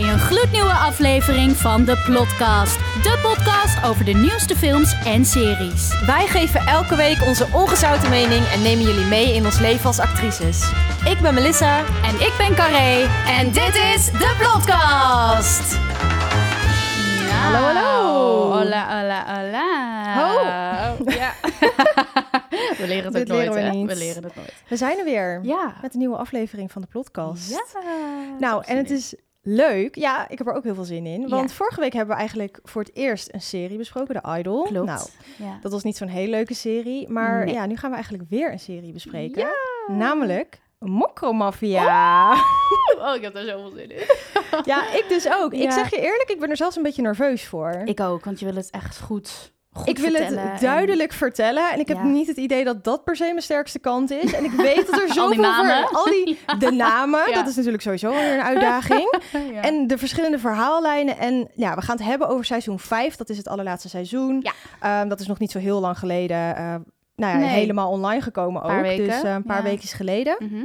bij een gloednieuwe aflevering van de Plotcast. De podcast over de nieuwste films en series. Wij geven elke week onze ongezouten mening en nemen jullie mee in ons leven als actrices. Ik ben Melissa. En ik ben Carré. En dit is de Plotcast. Hallo, hallo. Hola, hola, hola. Ho. Ja. we leren het Dit nooit, leren we hè? niet. We leren het nooit. We zijn er weer Ja. met een nieuwe aflevering van de podcast. Ja. Nou, en het is leuk. Ja, ik heb er ook heel veel zin in. Want Ja. vorige week hebben we eigenlijk voor het eerst een serie besproken, The Idol. Klopt. Nou, Ja. dat was niet zo'n hele leuke serie. Maar Nee. ja, nu gaan we eigenlijk weer een serie bespreken. Ja. Namelijk Mokromafia. Oh, ik heb daar zoveel zin in. Ja, ik dus ook. Ik zeg je eerlijk, ik ben er zelfs een beetje nerveus voor. Ik ook, want je wil het echt goed, goed ik wil vertellen het en- duidelijk vertellen. En ik heb Ja. niet het idee dat dat per se mijn sterkste kant is. En ik weet dat er Al die zoveel namen. voor... Al die de namen, Ja. dat is natuurlijk sowieso weer een uitdaging. En de verschillende verhaallijnen. En ja, we gaan het hebben over seizoen 5. Dat is het allerlaatste seizoen. Ehm, dat is nog niet zo heel lang geleden. eh, nou ja, Nee. helemaal online gekomen ook. Weken, Dus eh, een paar ja. weekjes geleden. Mhm.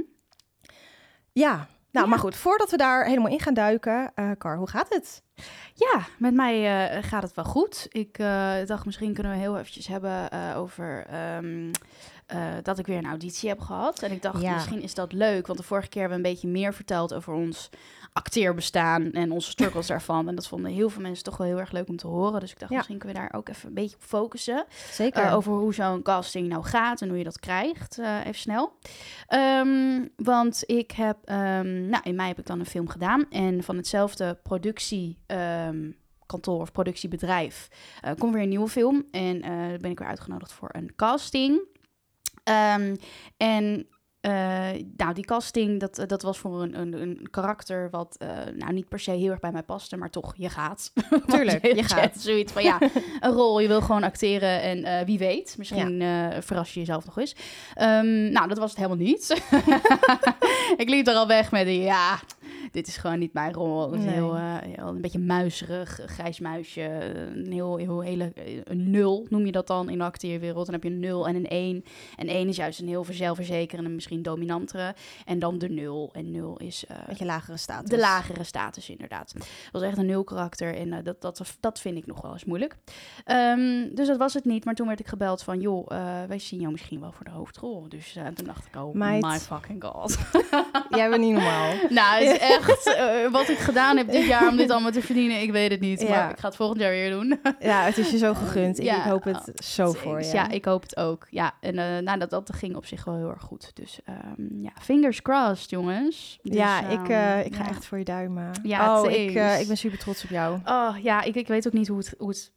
Ja, nou maar goed. Voordat we daar helemaal in gaan duiken. eh Car, hoe gaat het? Ja, met mij eh, gaat het wel goed. Ik eh, dacht, misschien kunnen we heel eventjes hebben eh, over ehm, eh, dat ik weer een auditie heb gehad. En ik dacht, Ja. misschien is dat leuk, want de vorige keer hebben we een beetje meer verteld over ons acteerbestaan en onze struggles daarvan. En dat vonden heel veel mensen toch wel heel erg leuk om te horen. Dus ik dacht, Ja. misschien kunnen we daar ook even een beetje op focussen. Zeker. Eh, over hoe zo'n casting nou gaat en hoe je dat krijgt. eh, even snel. Ehm, want ik heb, ehm, nou, in mei heb ik dan een film gedaan. En van hetzelfde productie. ehm, kantoor of productiebedrijf eh komt weer een nieuwe film en eh, ben ik weer uitgenodigd voor een casting. En eh, nou, die casting, dat, dat was voor een, een, een karakter wat eh, nou, niet per se heel erg bij mij paste, maar toch, je gaat. Tuurlijk, je gaat. Zoiets van, ja, een rol, je wil gewoon acteren en eh, wie weet, misschien eh, verras je jezelf nog eens. Ehm, nou, dat was het helemaal niet. ik liep er al weg met, een, ja, dit is gewoon niet mijn rol. Nee. heel, eh, heel, een beetje muizerig, een grijs muisje, een heel, heel hele, een nul noem je dat dan in de acteerwereld. Dan heb je een nul en een één. En één is juist een heel zelfverzekerende, misschien dominantere. En dan de nul. En nul is eh, Beetje lagere status. de lagere status, inderdaad. Het was echt een nul karakter en eh, dat, dat, dat vind ik nog wel eens moeilijk. Ehm, dus dat was het niet. Maar toen werd ik gebeld van, joh, eh, wij zien jou misschien wel voor de hoofdrol. Dus toen dacht ik, oh Meid. my fucking god. Jij bent niet normaal. nou, het is echt wat ik gedaan heb dit jaar om dit allemaal te verdienen. Ik weet het niet, Ja. maar ik ga het volgend jaar weer doen. Ja, het is je zo gegund. Ik, Ja. ik hoop het zo voor je. Ja, ik hoop het ook. Ja, en eh, nou, dat, dat ging op zich wel heel erg goed. Dus ehm, ja, fingers crossed, jongens. Dus, ja, ik, eh, ehm, ik ga ja. echt voor je duimen. Ja, oh, ik, eh, ik ben super trots op jou. Oh ja, ik, ik weet ook niet hoe het, hoe het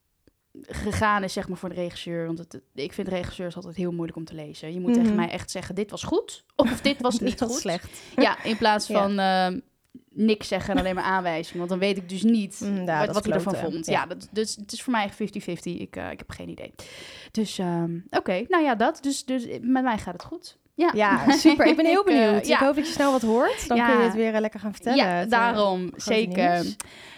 gegaan is, zeg maar, voor de regisseur. Want het, ik vind regisseurs altijd heel moeilijk om te lezen. Je moet Mhm. tegen mij echt zeggen, dit was goed. Of dit was niet goed. slecht. Ja, in plaats Ja. van ehm, niks zeggen en alleen maar aanwijzingen. Want dan weet ik dus niet Mm, ja, wat, wat hij ervan vond. Ja. Ja, dat, dus het is voor mij echt 50-50. Ik, eh, ik heb geen idee. Dus oké, nou ja, dat. Dus, dus met mij gaat het goed. Ja, Ja, super. Ik ben heel Ik, eh, benieuwd. ja. Ik hoop dat je snel wat hoort. Dan Ja. kun je het weer eh, lekker gaan vertellen. Ja, Het, eh, daarom. Zeker. nieuws.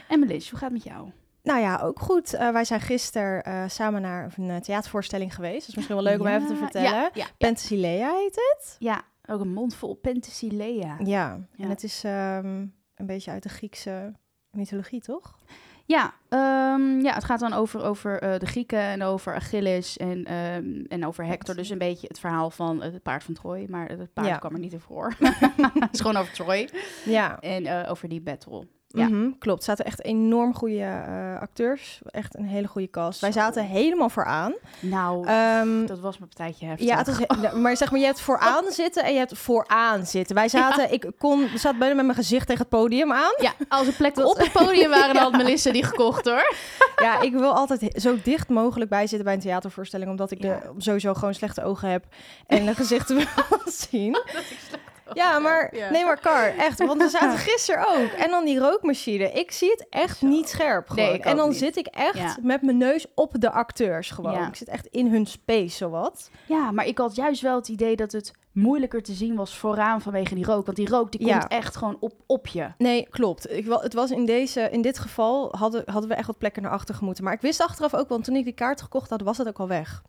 En Melis, hoe gaat het met jou? Nou ja, ook goed. Wij zijn gisteren samen naar een theatervoorstelling geweest. Dat is misschien wel leuk om Ja, even te vertellen. Ja, ja, Penthesilea heet het. ja, ook een mond vol Penthesilea. Ja, Ja. en het is ehm, een beetje uit de Griekse mythologie, toch? Ja, ehm, ja, het gaat dan over, over eh, de Grieken en over Achilles en, ehm, en over Hector. Dus een beetje het verhaal van het paard van Troy. Maar het paard Ja. kwam er niet in voor. het is gewoon over Troy Ja, en eh, over die battle. Ja. Mhm, klopt. Er zaten echt enorm goede eh, acteurs. Echt een hele goede cast. Wij zaten helemaal vooraan. Nou, Ehm, dat was mijn partijtje heftig. ja, het was, he- maar zeg maar, je hebt vooraan zitten en je hebt vooraan zitten. Wij zaten, ik kon, zat bijna met mijn gezicht tegen het podium aan. Ja, als er plekken Dat- op het podium waren, dan had Melissa die gekocht hoor. Ja, ik wil altijd zo dicht mogelijk bij zitten bij een theatervoorstelling, omdat ik Ja. de, sowieso gewoon slechte ogen heb en de gezichten wil zien. Ja, maar Ja. nee, maar Kar, echt, want we zaten gisteren ook. En dan die rookmachine. Ik zie het echt Zo. niet scherp gewoon. Nee, en dan niet. zit ik echt Ja. met mijn neus op de acteurs gewoon. Ja. Ik zit echt in hun space, zowat. Ja, maar ik had juist wel het idee dat het moeilijker te zien was vooraan vanwege die rook. Want die rook die komt echt gewoon op, op je. Nee, klopt. Ik, wel- het was in, deze, in dit geval hadden, hadden we echt wat plekken naar achter gemoeten. Maar ik wist achteraf ook, want toen ik die kaart gekocht had, was het ook al weg.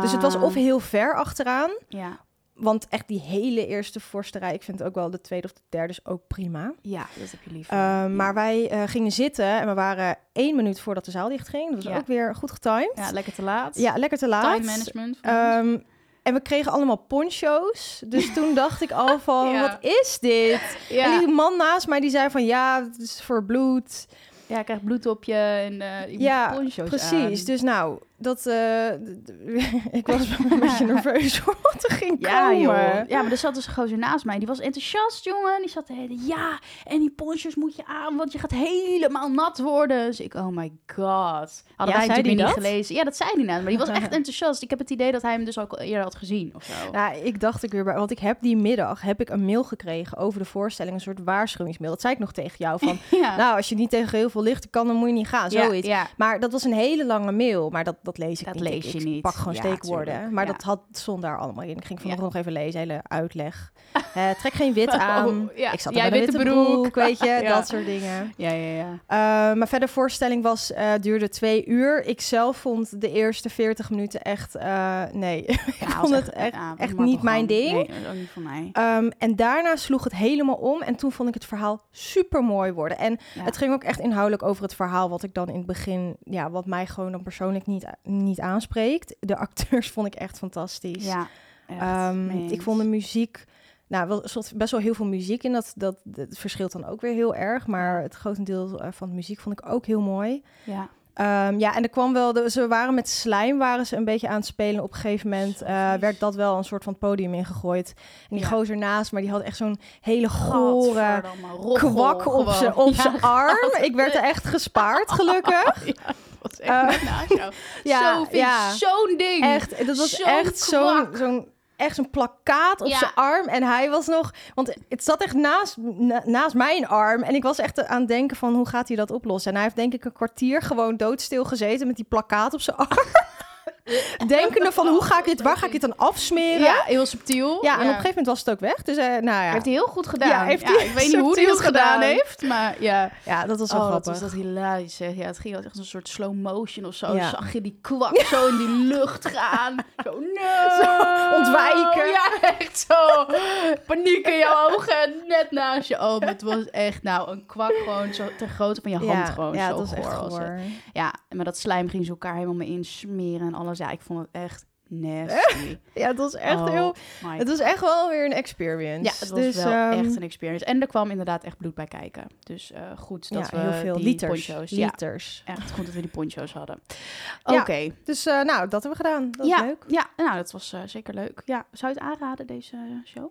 Dus het was Ah, of heel ver achteraan, Ja, want echt die hele eerste voorste rij, ik vind ook wel de tweede of de derde is ook prima. Ja, dat heb je lief. Uh, Ja. Maar wij uh, gingen zitten en we waren één minuut voordat de zaal dichtging. Dat was Ja. ook weer goed getimed. Ja, lekker te laat. Ja, lekker te laat. Time management. Um, en we kregen allemaal poncho's. Dus toen dacht ik al van, Ja. wat is dit? En die man naast mij die zei van, ja, het is voor bloed. ja, ik krijg bloed op je en eh je Ja, poncho's Precies. aan. Dus nou, dat, eh, ik was wel een beetje nerveus voor wat er ging Ja, komen. joh. Ja, maar er zat dus een gozer naast mij. Die was enthousiast, jongen. Die zat de hele ja, en die poncho's moet je aan, want je gaat helemaal nat worden. Dus ik, oh my god. Hadden Ja, wij zei die niet gelezen. Ja, dat zei hij nou. Maar die was echt enthousiast. Ik heb het idee dat hij hem dus ook al eerder had gezien of zo. Nou, ik dacht ik weer bij, want ik heb die middag heb ik een mail gekregen over de voorstelling, een soort waarschuwingsmail. Dat zei ik nog tegen jou van, ja. nou, als je niet tegen heel veel licht kan, dan moet je niet gaan, Ja, zoiets. Ja, Maar dat was een hele lange mail, maar dat, dat lees ik Dat niet. lees je ik niet. pak gewoon Ja, steekwoorden. tuurlijk. Maar Ja. dat had, stond daar allemaal in. Ik ging vanochtend nog even lezen, hele uitleg. Eh, trek geen wit aan. Oh, ja. Ik zat een witte broek. broek, weet je, dat soort dingen. ja, ja. ja. Uh, maar verder, voorstelling was, eh, duurde twee uur. Ik zelf vond de eerste 40 minuten echt, eh, nee, ik vond het echt, niet mijn ding. Nee, ook niet van mij. Um, en daarna sloeg het helemaal om. En toen vond ik het verhaal super mooi worden. En het ging ook echt inhoudelijk over het verhaal. Wat ik dan in het begin, ja, wat mij gewoon dan persoonlijk niet, niet aanspreekt. De acteurs vond ik echt fantastisch. Ja, echt. Um, Mee ik vond de muziek. Nou, wel, best wel heel veel muziek in. Dat, dat, dat verschilt dan ook weer heel erg. Maar het grotendeel eh, van de muziek vond ik ook heel mooi. Ja. Um, ja, en er kwam wel, de, ze waren met slijm waren ze een beetje aan het spelen. Op een gegeven moment eh, werd dat wel een soort van podium ingegooid. En die Ja. gozer naast, maar die had echt zo'n hele gore kwak op zijn op Ja, zijn arm. Ik werd er echt gespaard, gelukkig. Ja, dat was echt Eh, naast jou. ja, zo'n ding. Echt, dat was echt zo'n zo'n echt zo'n plakkaat op Ja. zijn arm. En hij was nog, want het zat echt naast, na- naast mijn arm. En ik was echt aan het denken van, hoe gaat hij dat oplossen? En hij heeft denk ik een kwartier gewoon doodstil gezeten met die plakkaat op zijn arm. Denkende van, hoe ga ik dit, waar ga ik dit dan afsmeren? Ja, heel subtiel. Ja, en op een gegeven moment was het ook weg. Dus eh, nou ja. Heeft hij heel goed gedaan. Ja, heeft hij ik weet niet hoe hij het gedaan gedaan. heeft, maar ja. ja, dat was wel Oh, dat grappig. was dat hilarisch. Hè. Ja, het ging echt als een soort slow motion of zo. Ja. Zag je die kwak zo in die lucht gaan. Zo, no. ontwijken. Ja, echt zo. Paniek in je ogen, net naast je oom. Het was echt, nou, een kwak gewoon zo ter grootte van je hand gewoon. ja, zo dat was echt goor. Ja, maar dat slijm ging ze elkaar helemaal mee insmeren en alles. Ja, ik vond het echt nasty. Ja, het was echt Oh heel... Het was echt wel weer een experience. Ja, het was dus, wel ehm, echt een experience. En er kwam inderdaad echt bloed bij kijken. Dus eh, goed dat ja, we heel veel die liters. poncho's... Ja, echt goed dat we die poncho's hadden. Ja. Oké. Dus eh, nou, dat hebben we gedaan. Dat ja, is leuk. Ja, nou, dat was eh, zeker leuk. Ja, zou je het aanraden, deze show?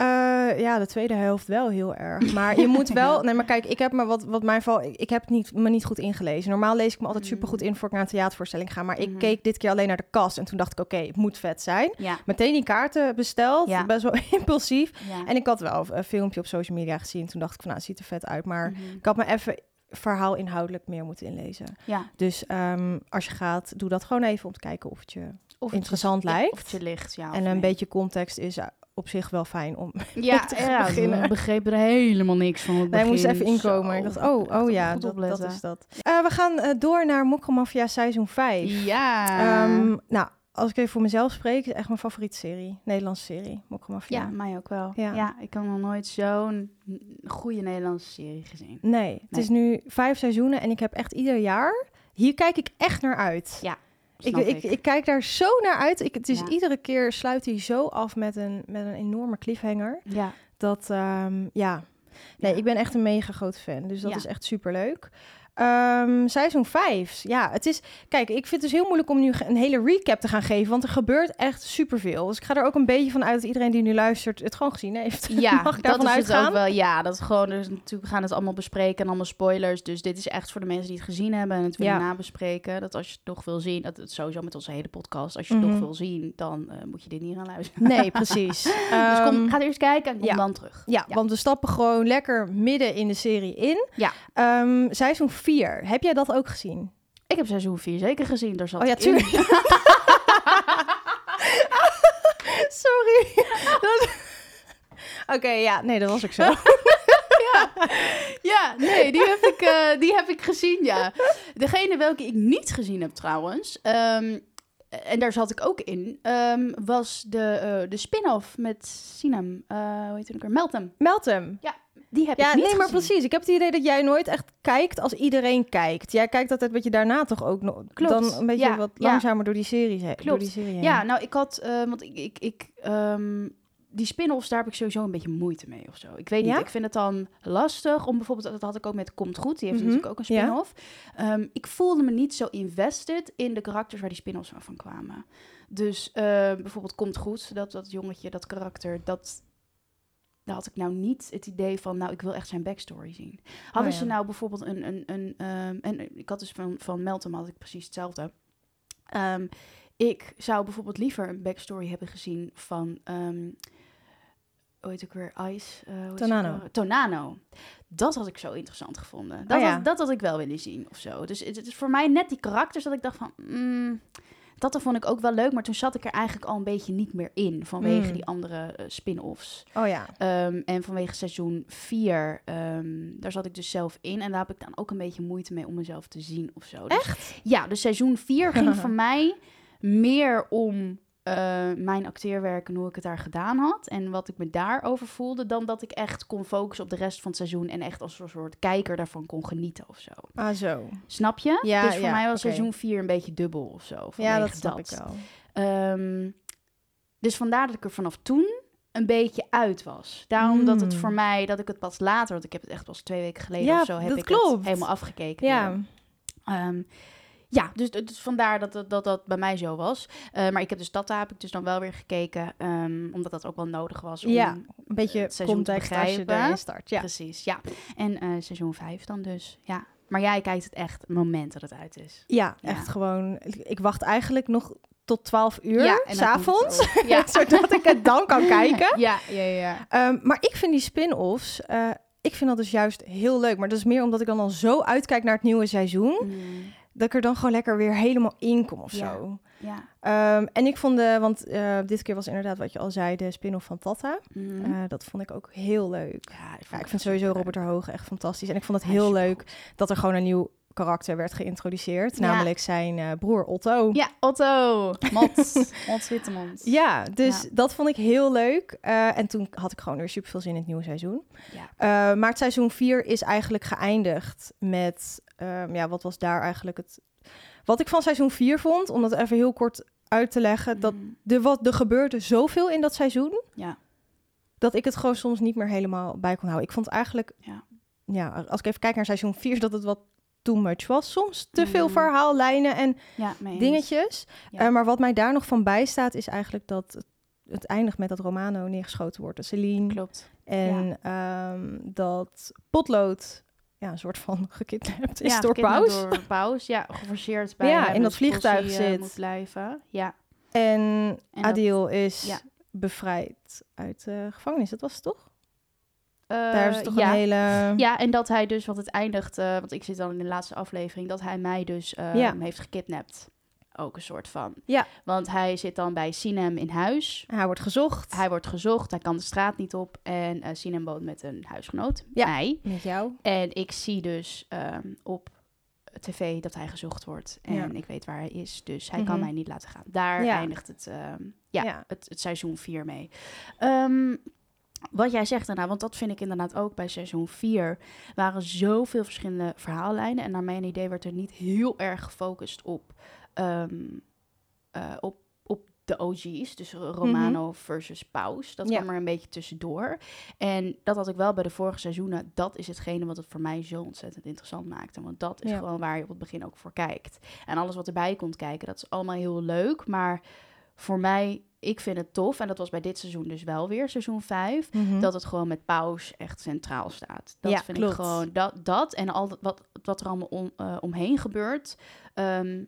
Eh, ja, de tweede helft wel heel erg. Maar je moet wel... Nee, maar kijk, ik heb me wat, wat mijn val... Ik, heb het niet, me niet goed ingelezen. Normaal lees ik me altijd Mm. super goed in voor ik naar een theatervoorstelling ga. Maar ik Mhm. keek dit keer alleen naar de kast. En toen dacht ik, oké, het moet vet zijn. Ja. Meteen die kaarten besteld. Ja. Best wel impulsief. ja. En ik had wel een filmpje op social media gezien. Toen dacht ik van, nou, het ziet er vet uit. Maar Mhm. ik had me even verhaal inhoudelijk meer moeten inlezen. ja. Dus ehm, als je gaat, doe dat gewoon even om te kijken of het je... Of interessant lijkt. of het je ligt, ja. en een nee. beetje context is op zich wel fijn om... Ja, te ja beginnen. we begrepen er helemaal niks van. Het Nee, ik moest begin. even inkomen. Ik dacht, oh, echt oh ja, dat, dat is dat. Eh, we gaan eh, door naar Mokromafia seizoen 5. Ja. Ehm, nou, als ik even voor mezelf spreek, is echt mijn favoriete serie. Nederlandse serie, Mokromafia. ja, mij ook wel. Ja. Ja, ik heb nog nooit zo'n goede Nederlandse serie gezien. Nee, het Nee. is nu vijf seizoenen en ik heb echt ieder jaar... Hier kijk ik echt naar uit. Ja, Ik, ik, ik kijk daar zo naar uit. Ik, het is Ja. iedere keer sluit hij zo af met een, met een enorme cliffhanger. Ja, Dat, ehm, ja. Nee, Ja. ik ben echt een mega groot fan. Dus dat is echt super leuk. Seizoen 5. Ja, het is. Kijk, ik vind het dus heel moeilijk om nu een hele recap te gaan geven. Want er gebeurt echt superveel. Dus ik ga er ook een beetje van uit dat iedereen die nu luistert het gewoon gezien heeft. ja Mag ik dat is uitgaan? het ook wel. Ja, dat is gewoon, dus natuurlijk we gaan het allemaal bespreken en allemaal spoilers. Dus dit is echt voor de mensen die het gezien hebben en het willen Ja. nabespreken. Dat als je het nog wil zien, dat het sowieso met onze hele podcast, als je het Mhm. nog wil zien, dan eh, moet je dit niet gaan luisteren. Nee, precies. dus Ehm, kom, ga eerst kijken en kom ja. dan terug. ja, want we stappen gewoon lekker midden in de serie in. Ja. Ehm, seizoen 4. Heb jij dat ook gezien? Ik heb seizoen 4 zeker gezien. Daar zat Oh ja, ik tuurlijk. Sorry. Dat- Oké, ja, nee, dat was ook zo. Ja, nee, die heb, ik, eh, die heb ik gezien, ja. Degene welke ik niet gezien heb trouwens, ehm, en daar zat ik ook in, ehm, was de, eh, de spin-off met Sinem. eh hoe heet het ook weer? Meltem. Meltem. Die heb Ja, ik niet nee, maar gezien. precies. Ik heb het idee dat jij nooit echt kijkt als iedereen kijkt. Jij kijkt altijd wat je daarna toch ook nog... Klopt. Dan een beetje Ja, wat ja. langzamer door die serie, he- door Klopt. die serie heen. Ja, nou, ik had, eh, want ik, ik, ik ehm, die spin-offs, daar heb ik sowieso een beetje moeite mee of zo. Ik weet niet, ik vind het dan lastig om bijvoorbeeld, dat had ik ook met Komt Goed, die heeft Mhm, natuurlijk ook een spin-off. Ehm, ik voelde me niet zo invested in de karakters waar die spin-offs van kwamen. Dus eh, bijvoorbeeld Komt Goed, dat, dat jongetje, dat karakter, dat... Daar had ik nou niet het idee van, nou, ik wil echt zijn backstory zien. Hadden Oh, ze ja. nou bijvoorbeeld een... een, een ehm, en ik had dus van, van Meltem had ik precies hetzelfde. Ehm, ik zou bijvoorbeeld liever een backstory hebben gezien van... ehm hoe heet ik weer? Ice? eh, ze Tonano. Tonano. Dat had ik zo interessant gevonden. Dat, Oh ja. had, dat had ik wel willen zien of zo. Dus het, het is voor mij net die karakters dat ik dacht van... mm, dat vond ik ook wel leuk, maar toen zat ik er eigenlijk al een beetje niet meer in... vanwege Mm. die andere eh, spin-offs. Oh ja. Ehm, en vanwege seizoen 4, daar zat ik dus zelf in. En daar heb ik dan ook een beetje moeite mee om mezelf te zien of zo. Dus- Echt? ja, dus seizoen 4 ging voor mij meer om eh, mijn acteerwerk en hoe ik het daar gedaan had. En wat ik me daarover voelde, dan dat ik echt kon focussen op de rest van het seizoen. En echt als een soort kijker daarvan kon genieten of zo. Ah, zo. Snap je? Ja, dus voor ja, mij was seizoen 4 een beetje dubbel of zo. Ja, dat snap ik wel. Ehm, dus vandaar dat ik er vanaf toen een beetje uit was. Daarom dat het Mm. voor mij, dat ik het pas later, want ik heb het echt pas twee weken geleden Ja, of zo, heb dat ik klopt. het helemaal afgekeken. Ja. weer. Ja, dus, dus vandaar dat, dat dat dat bij mij zo was. Eh, maar ik heb dus dat daar heb ik dus dan wel weer gekeken, ehm, omdat dat ook wel nodig was. Om, Ja, Een beetje het seizoen te als je begrijpen. erin start. Ja. Precies, ja. En eh, seizoen 5 dan dus, ja. Maar jij kijkt het echt het moment dat het uit is. ja, Ja. echt gewoon... Ik, wacht eigenlijk nog tot 12 uur, ja, s'avonds. Ja. zodat ik het dan kan kijken. ja, ja, ja. Ehm, maar ik vind die spin-offs... eh, ik vind dat dus juist heel leuk. Maar dat is meer omdat ik dan al zo uitkijk naar het nieuwe seizoen... Mm, dat ik er dan gewoon lekker weer helemaal in kom of Ja. zo. ja. Ehm, en ik vond de... Want eh, dit keer was inderdaad wat je al zei... de spin-off van Tata. Mhm. Eh, dat vond ik ook heel leuk. Ja, Ja, ik vind sowieso Robert er ter Hoge echt fantastisch. En ik vond het heel leuk dat er gewoon een nieuw karakter werd geïntroduceerd. Ja. Namelijk zijn eh, broer Otto. Ja, Otto. Mot. Mot Wittemond. Ja, dus Ja. dat vond ik heel leuk. En toen had ik gewoon weer super veel zin in het nieuwe seizoen. Ja. Maar het seizoen 4 is eigenlijk geëindigd met... ehm, ja, wat was daar eigenlijk het... Wat ik van seizoen 4 vond, om dat even heel kort uit te leggen... dat Mm, er, wat, er gebeurde zoveel in dat seizoen... Ja. dat ik het gewoon soms niet meer helemaal bij kon houden. Ik vond eigenlijk... Ja. Ja, als ik even kijk naar seizoen 4... dat het wat too much was. Soms te veel Mm. verhaallijnen en Ja, dingetjes. Ja. Eh, maar wat mij daar nog van bijstaat... is eigenlijk dat het, het eindigt met dat Romano neergeschoten wordt Celine... Klopt. En ehm, dat potlood ja, een soort van gekidnapt is ja, door Paus. Door Paus, ja. Geforceerd bij Ja, in dat vliegtuig eh, zit. moet blijven. Ja. En, En dat- Adil is ja. bevrijd uit de gevangenis. Dat was het toch? Eh, Daar is toch ja. een hele... Ja, en dat hij dus, want het eindigt, eh, want ik zit dan in de laatste aflevering, dat hij mij dus Ja. heeft gekidnapt. Ook een soort van. Ja. Want hij zit dan bij Sinem in huis. Hij wordt gezocht. Hij wordt gezocht, hij kan de straat niet op. En eh Sinem woont met een huisgenoot, Ja. mij. Met jou. En ik zie dus ehm, op tv dat hij gezocht wordt. En Ja. ik weet waar hij is, dus hij kan Mhm. mij niet laten gaan. Daar Ja. eindigt het, ehm, ja, Ja. Het, het seizoen 4 mee. Ehm, wat jij zegt daarna, want dat vind ik inderdaad ook bij seizoen 4, waren zoveel verschillende verhaallijnen. En naar mijn idee werd er niet heel erg gefocust op, ehm, eh, op, op de OG's. Dus Romano versus Paus. Dat Ja. kwam er een beetje tussendoor. En dat had ik wel bij de vorige seizoenen. Dat is hetgene wat het voor mij zo ontzettend interessant maakte. Want dat is Ja. gewoon waar je op het begin ook voor kijkt. En alles wat erbij komt kijken, dat is allemaal heel leuk. Maar voor mij, ik vind het tof. En dat was bij dit seizoen dus wel weer, seizoen 5. Mhm. Dat het gewoon met paus echt centraal staat. Dat Ja, vind klopt. ik gewoon, dat, dat en al dat- wat, wat er allemaal om, eh, omheen gebeurt. ehm,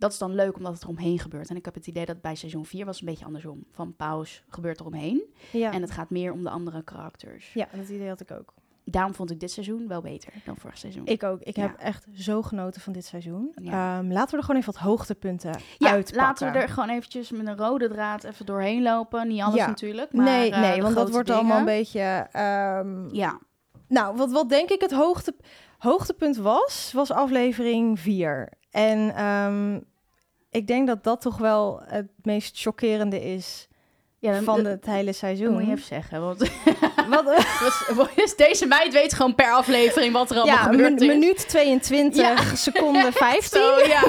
dat is dan leuk omdat het er omheen gebeurt. En ik heb het idee dat bij seizoen 4 was een beetje andersom. Van paus gebeurt er omheen. ja. En het gaat meer om de andere karakters. ja, dat idee had ik ook. Daarom vond ik dit seizoen wel beter dan vorig seizoen. Ik ook. Ik Ja. heb echt zo genoten van dit seizoen. Ja. Ehm, laten we er gewoon even wat hoogtepunten ja, uitpakken. laten we er gewoon eventjes met een rode draad even doorheen lopen. Niet alles natuurlijk. Maar, nee, eh, nee, de want dat wordt dingen. allemaal een beetje... ehm, Ja, Nou, wat, wat denk ik het hoogte, hoogtepunt was, was aflevering 4. En ehm, ik denk dat dat toch wel het meest chockerende is Ja, dan, van het hele seizoen. moet je even zeggen. Want Wat, wat- deze meid weet gewoon per aflevering wat er allemaal ja, is. minuut 22, seconde 15. Zo, ja.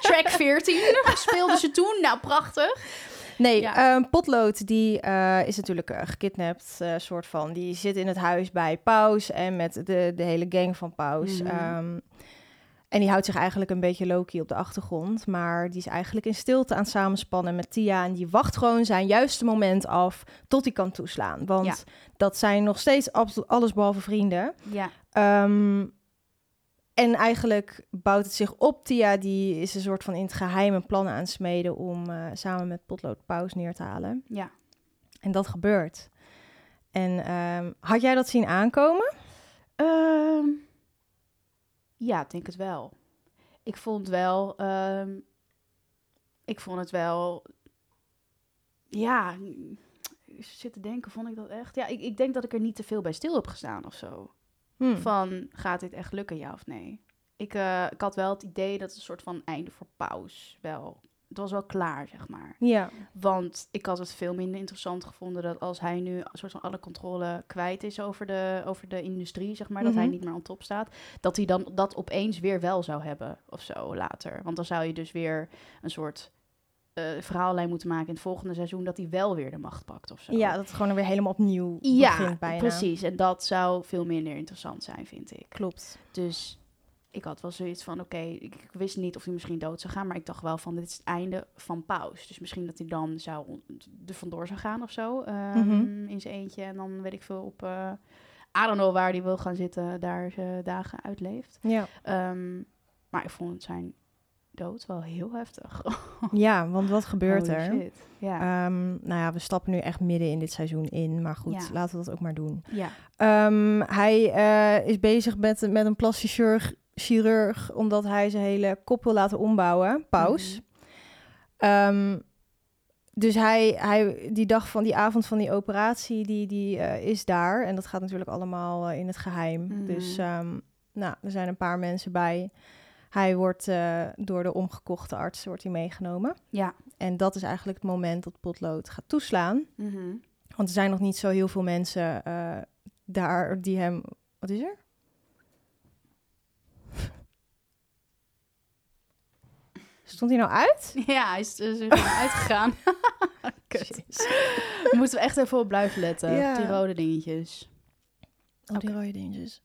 Track 14 speelden ze toen. Nou, prachtig. Nee, Ja. ehm, Potlood die eh, is natuurlijk eh, gekidnapt, eh, soort van. Die zit in het huis bij Paus en met de, de hele gang van Paus. Mhm. Ehm, en die houdt zich eigenlijk een beetje low-key op de achtergrond. Maar die is eigenlijk in stilte aan het samenspannen met Tia. En die wacht gewoon zijn juiste moment af tot hij kan toeslaan. Want Ja. dat zijn nog steeds absoluut allesbehalve vrienden. Ja. Ehm, en eigenlijk bouwt het zich op. Tia die is een soort van in het geheim een plan aan het smeden om eh, samen met Potlood Paus neer te halen. Ja. En dat gebeurt. En ehm, had jij dat zien aankomen? Ehm, ja, ik denk het wel. Ik vond wel... ehm, ik vond het wel... Ja, ik zit te denken, vond ik dat echt? Ja, ik, ik denk dat ik er niet te veel bij stil heb gestaan of zo. Hm. Van, gaat dit echt lukken, ja of nee? Ik, eh, ik had wel het idee dat het een soort van einde voor paus wel... Het was wel klaar, zeg maar. Ja, Want ik had het veel minder interessant gevonden dat als hij nu een soort van alle controle kwijt is over de, over de industrie, zeg maar, dat hij Mhm. niet meer aan top staat, dat hij dan dat opeens weer wel zou hebben of zo later. Want dan zou je dus weer een soort eh, verhaallijn moeten maken in het volgende seizoen dat hij wel weer de macht pakt of zo. ja, dat het gewoon weer helemaal opnieuw ja begint bijna. precies. En dat zou veel minder interessant zijn, vind ik. Klopt. Dus ik had wel zoiets van, oké, ik, ik wist niet of hij misschien dood zou gaan, maar ik dacht wel van, dit is het einde van Paus. Dus misschien dat hij dan zou er vandoor zou gaan of zo, ehm, Mhm. in zijn eentje. En dan weet ik veel op, eh I don't know waar hij wil gaan zitten, daar dagen uitleeft. Ja. Ehm, maar ik vond zijn dood wel heel heftig. ja, want wat gebeurt Holy er? shit. Ja. Ehm, nou ja, we stappen nu echt midden in dit seizoen in. Maar goed, Ja. laten we dat ook maar doen. ja. Hij eh, is bezig met, met een plastisch chirurg, chirurg, omdat hij zijn hele kop wil laten ombouwen, Paus. Mhm. Ehm, dus hij, hij, die dag van die avond van die operatie, die, die eh, is daar. En dat gaat natuurlijk allemaal eh, in het geheim. Mhm. Dus ehm, nou, er zijn een paar mensen bij. Hij wordt eh, door de omgekochte arts wordt hij meegenomen. Ja. En dat is eigenlijk het moment dat Potlood gaat toeslaan. Mhm. Want er zijn nog niet zo heel veel mensen daar die hem... Wat is er? Stond hij nou uit? Ja, hij is, is er gewoon uitgegaan. Moeten we echt even op blijven letten. Ja. Die rode dingetjes. Oh, die rode dingetjes.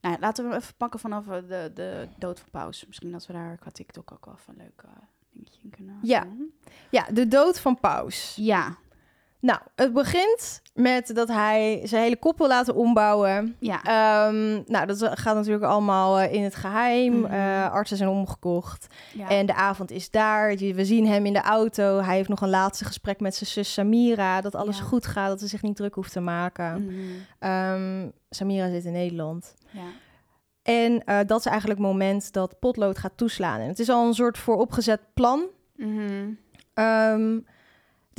Nou, ja, laten we hem even pakken vanaf eh, de, de dood van Paus. Misschien dat we daar qua TikTok ook wel even een leuk eh, dingetje in kunnen Ja. doen. Ja, de dood van Paus. Ja, Nou, het begint met dat hij zijn hele kop wil laten ombouwen. ja. Ehm, nou, dat gaat natuurlijk allemaal eh, in het geheim. Mhm. Eh, artsen zijn omgekocht. ja. En de avond is daar. We zien hem in de auto. Hij heeft nog een laatste gesprek met zijn zus Samira. Dat alles Ja. goed gaat, dat ze zich niet druk hoeft te maken. Mhm. Ehm, Samira zit in Nederland. ja. En eh, dat is eigenlijk het moment dat Potlood gaat toeslaan. En het is al een soort vooropgezet plan. Mhm. Ehm,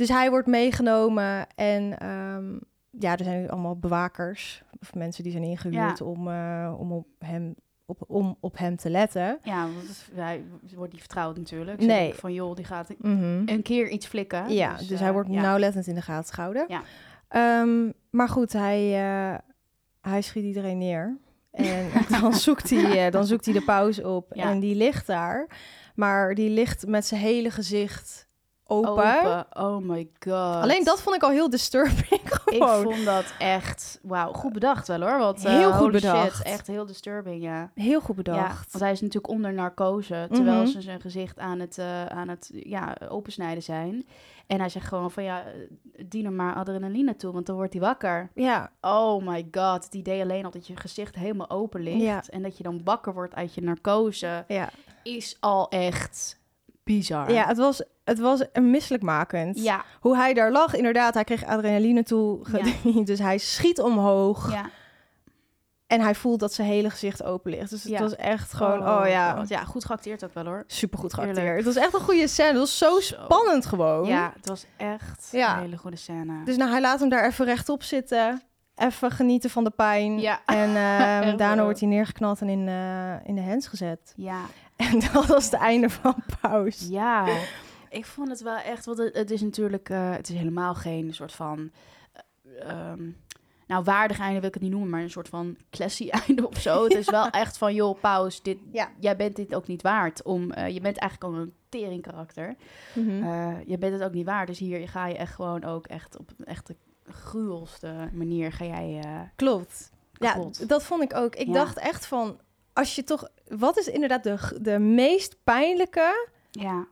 dus hij wordt meegenomen en ehm, ja, er zijn allemaal bewakers of mensen die zijn ingehuurd Ja. om, eh, om, op hem, op, om op hem te letten. Ja, want hij wordt niet vertrouwd natuurlijk. Nee. Van joh, die gaat Mhm. een keer iets flikken. Ja, dus, hij eh, wordt ja. nauwlettend in de gaten gehouden. Ja. Ehm, maar goed, hij, eh, hij schiet iedereen neer. En dan, zoekt hij, dan zoekt hij de pauze op. Ja. En die ligt daar. Maar die ligt met zijn hele gezicht open. Open. Oh my god. Alleen dat vond ik al heel disturbing. Ik vond dat echt, wauw, goed bedacht wel hoor. Want, eh, Heel goed holy bedacht. Shit, echt heel disturbing, ja. Heel goed Ja, bedacht. want hij is natuurlijk onder narcose, terwijl Mhm. ze zijn gezicht aan het, eh, aan het ja, opensnijden zijn. En hij zegt gewoon van ja, eh, dien hem maar adrenaline toe, want dan wordt hij wakker. ja. Oh my god, het idee alleen al dat je gezicht helemaal open ligt Ja. en dat je dan wakker wordt uit je narcose, Ja. is al echt bizar. ja, het was, het was een misselijkmakend. ja, Hoe hij daar lag, inderdaad, hij kreeg adrenaline toe. gediend, Dus hij schiet omhoog. ja. En hij voelt dat zijn hele gezicht open ligt. Dus het Ja. was echt gewoon, oh, ja, god. Ja, goed geacteerd ook wel hoor. supergoed Heerlijk. geacteerd. Het was echt een goede scène. Het was zo, Zo. spannend gewoon. Ja, het was echt Ja. een hele goede scène. Dus nou, hij laat hem daar even rechtop zitten. even genieten van de pijn. Ja. En ehm, daarna wordt hij neergeknald en in, eh, in de hens gezet. Ja, En dat was het einde van Paus. ja. Ik vond het wel echt, want het, het is natuurlijk, eh, het is helemaal geen soort van, eh, ehm, nou waardig einde wil ik het niet noemen, maar een soort van classy einde of zo. Het is wel echt van, joh, Paus, dit, Ja. jij bent dit ook niet waard. Om, eh, je bent eigenlijk al een tering karakter. Mhm. Je bent het ook niet waard. Dus hier ga je echt gewoon ook echt op een echte gruwelste manier ga jij Klopt. Ja, dat vond ik ook. Ik Ja. dacht echt van, als je toch... Wat is inderdaad de, de meest pijnlijke, ja,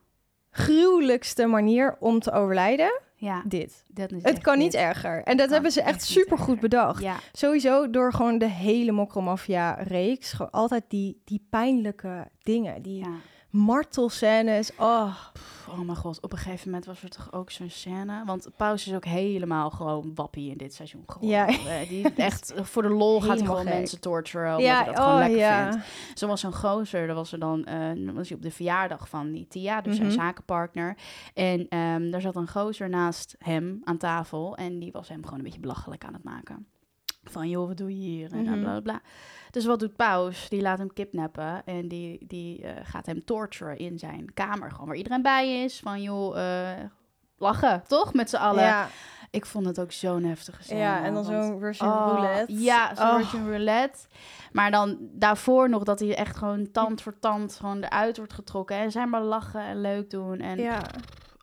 gruwelijkste manier om te overlijden? ja. Dit. Dat is Het kan niet dit. erger. En dat hebben ze echt super goed bedacht. Ja, Sowieso door gewoon de hele Mokromafia-reeks. Altijd die, die pijnlijke dingen. Die ja. Martelscènes. Oh, Oh mijn god, op een gegeven moment was er toch ook zo'n scène. Want Paus is ook helemaal gewoon wappie in dit seizoen geworden. Ja. Eh, Die echt voor de lol gaat hij gewoon gek. mensen torturen. Omdat ja, hij dat gewoon oh lekker ja. vindt. Zo was zo'n gozer, dat was er dan, eh, dan was hij op de verjaardag van die Tia, dus zijn Mhm. zakenpartner. En ehm, daar zat een gozer naast hem aan tafel en die was hem gewoon een beetje belachelijk aan het maken. Van, joh, wat doe je hier? En Mhm. bla bla bla. Dus wat doet Paus? Die laat hem kidnappen en die, die eh, gaat hem torturen in zijn kamer. Gewoon waar iedereen bij is. Van, joh, eh, lachen, toch? Met z'n allen. Ja, Ik vond het ook zo'n heftige scène. ja, en dan zo'n Russian Oh, roulette. Ja, zo'n Oh. Russian roulette. Maar dan daarvoor nog dat hij echt gewoon tand voor tand gewoon eruit wordt getrokken. En zij maar lachen en leuk doen. En, Ja,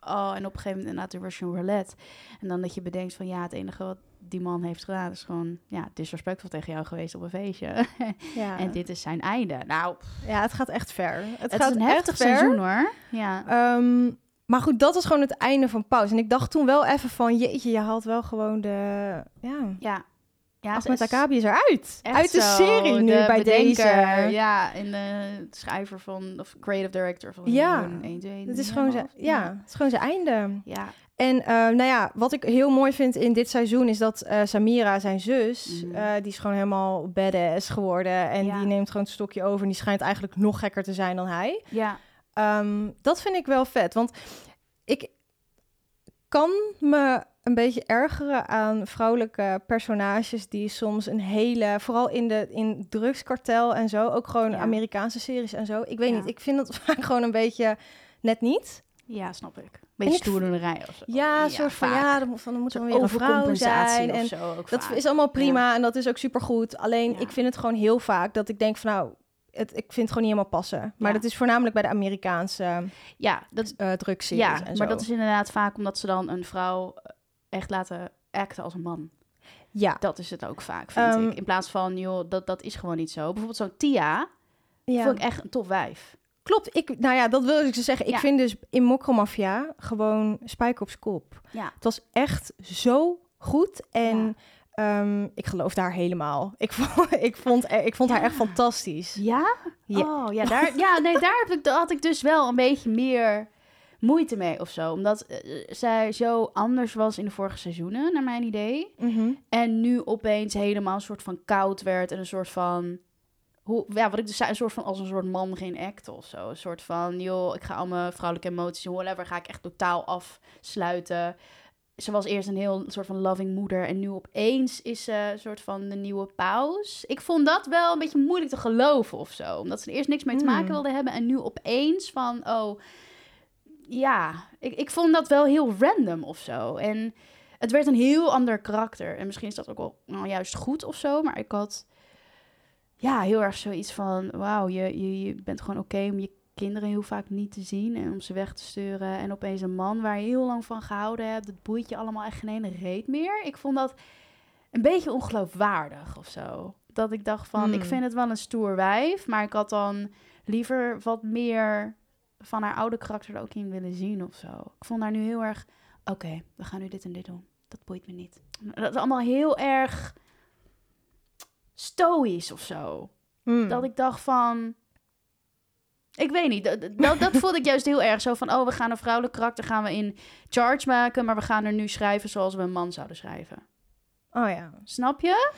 oh, en op een gegeven moment inderdaad de Russian roulette. En dan dat je bedenkt van ja, het enige wat die man heeft gedaan is gewoon ja, disrespectvol tegen jou geweest op een feestje. ja. en dit is zijn einde. Nou, ja, het gaat echt ver. Het, het, gaat is een heftig ver. seizoen hoor. Ja. Ehm, maar goed, dat was gewoon het einde van pauze. En ik dacht toen wel even van, jeetje, je haalt wel gewoon de... Ja, Ja. Ja, Ahmed is Akabi is eruit. Uit de zo, serie nu de bij bedenker, deze. Ja, en de schrijver van, of creative director van Ja, seizoen 1, 2, Het is 3, gewoon zijn, helemaal. ja, het is gewoon zijn einde. Ja, En eh, nou ja, wat ik heel mooi vind in dit seizoen is dat eh, Samira, zijn zus, Mhm. eh, die is gewoon helemaal badass geworden. En Ja. die neemt gewoon het stokje over en die schijnt eigenlijk nog gekker te zijn dan hij. ja, Ehm, dat vind ik wel vet, want ik kan me een beetje ergeren aan vrouwelijke personages die soms een hele, vooral in de in drugskartel en zo, ook gewoon Ja. Amerikaanse series en zo. Ik weet Ja. niet, ik vind dat vaak gewoon een beetje net niet. Ja, snap ik. Beetje stoerdoenerij of zo. Ja, soort van vaak. ja, dan dan moet er weer een vrouw zijn. En zo dat vaak. is allemaal prima en dat is ook supergoed. Alleen Ja. ik vind het gewoon heel vaak dat ik denk van nou, het, ik vind het gewoon niet helemaal passen. Maar dat is voornamelijk bij de Amerikaanse Ja, dat, eh ja en zo. maar dat is inderdaad vaak omdat ze dan een vrouw eh, echt laten acten als een man. ja. Dat is het ook vaak, vind Ehm, ik. In plaats van, joh, dat, dat is gewoon niet zo. Bijvoorbeeld zo'n Tia, vond ik echt een tof wijf. Klopt, ik, nou ja, dat wil ik dus zeggen. Ik Ja. vind dus in Mokromafia gewoon spijker op kop. Ja. Het was echt zo goed en ehm, ik geloof daar helemaal. Ik vond, ik vond, ik vond haar echt fantastisch. Ja? Ja. Oh, ja, daar, ja nee, daar heb ik, daar had ik dus wel een beetje meer moeite mee of zo. Omdat eh, zij zo anders was in de vorige seizoenen, naar mijn idee. Mhm. En nu opeens helemaal een soort van koud werd en een soort van... Hoe, ja, wat ik dus zei, een soort van als een soort man geen act of zo. Een soort van, joh, ik ga al mijn vrouwelijke emoties, whatever, ga ik echt totaal afsluiten. Ze was eerst een heel soort van loving moeder en nu opeens is ze een soort van de nieuwe paus. Ik vond dat wel een beetje moeilijk te geloven of zo. Omdat ze er eerst niks mee te maken Hmm. wilde hebben en nu opeens van, oh, ja, ik, ik vond dat wel heel random of zo. En het werd een heel ander karakter. En misschien is dat ook wel nou, juist goed of zo. Maar ik had ja, heel erg zoiets van... Wauw, je, je, je bent gewoon oké om je kinderen heel vaak niet te zien... en om ze weg te sturen. En opeens een man waar je heel lang van gehouden hebt... dat boeit je allemaal echt geen ene reet meer. Ik vond dat een beetje ongeloofwaardig of zo. Dat ik dacht van, Hmm. ik vind het wel een stoer wijf... maar ik had dan liever wat meer van haar oude karakter er ook in willen zien of zo. Ik vond haar nu heel erg... Oké, we gaan nu dit en dit doen. Dat boeit me niet. Dat is allemaal heel erg stoïsch of zo. Mm. Dat ik dacht van... Ik weet niet, dat, dat, dat vond ik juist heel erg zo van... oh, we gaan een vrouwelijk karakter gaan we in charge maken... maar we gaan er nu schrijven zoals we een man zouden schrijven. Oh ja. Snap je?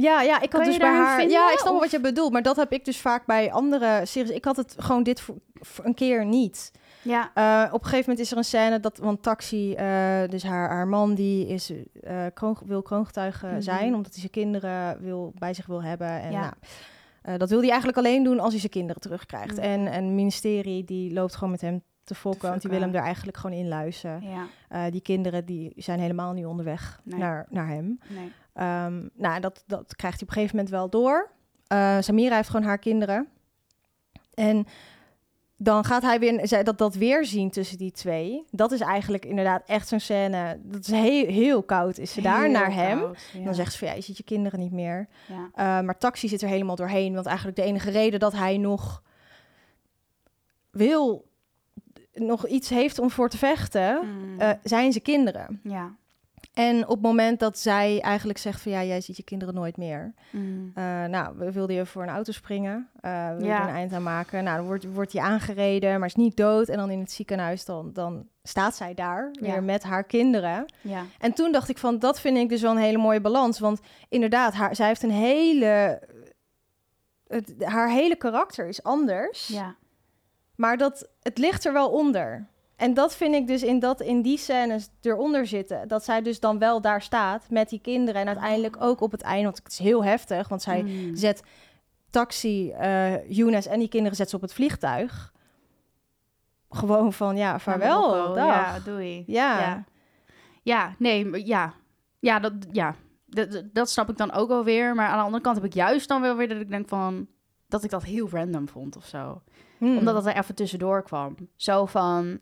Ja, ja, ik Kan had je dus bij haar. vinden, ja, ik snap of- wat je bedoelt, maar dat heb ik dus vaak bij andere series. Ik had het gewoon dit voor, voor een keer niet. Ja. Eh, op een gegeven moment is er een scène dat, want Taxi, eh, dus haar, haar man, die is, eh, kroon, wil kroongetuige Mhm. zijn, omdat hij zijn kinderen wil, bij zich wil hebben. En Ja. nou, dat wil hij eigenlijk alleen doen als hij zijn kinderen terugkrijgt. Mhm. En, en het ministerie, die loopt gewoon met hem te fokken, want die wil hem er eigenlijk gewoon in luisteren. Ja. Die kinderen die zijn helemaal niet onderweg Nee. naar, naar hem. Nee. Ehm, nou, dat, dat krijgt hij op een gegeven moment wel door. Eh, Samira heeft gewoon haar kinderen. En dan gaat hij weer dat, dat weer zien tussen die twee. Dat is eigenlijk inderdaad echt zo'n scène. Dat is heel, heel koud. Is ze daar Heel naar hem? koud, ja. Dan zegt ze van ja, je ziet je kinderen niet meer. Ja. Eh, maar Taxi zit er helemaal doorheen. Want eigenlijk de enige reden dat hij nog wil, nog iets heeft om voor te vechten, Mm. eh, zijn zijn kinderen. ja. En op het moment dat zij eigenlijk zegt van ja, jij ziet je kinderen nooit meer. Mm. Eh, nou, we wilden je voor een auto springen. eh we Ja. wilden een eind aan maken. Nou, dan wordt, wordt hij aangereden, maar is niet dood. En dan in het ziekenhuis, dan, dan staat zij daar Ja. weer met haar kinderen. Ja. En toen dacht ik van, dat vind ik dus wel een hele mooie balans. Want inderdaad, haar, zij heeft een hele... Het, haar hele karakter is anders. Ja. Maar dat, het ligt er wel onder. En dat vind ik dus in, dat, in die scènes eronder zitten. Dat zij dus dan wel daar staat met die kinderen. En uiteindelijk ook op het einde, want het is heel heftig. Want zij Mm. zet Taxi, eh Younes en die kinderen zet ze op het vliegtuig. Gewoon van, ja, vaarwel, Marokko. dag. Ja, doei. Ja. Ja. Ja, nee, ja. Ja, dat, ja. Dat, dat- dat snap ik dan ook alweer. Maar aan de andere kant heb ik juist dan wel weer dat ik denk van... Dat ik dat heel random vond of zo. Hmm. Omdat dat er even tussendoor kwam. Zo van...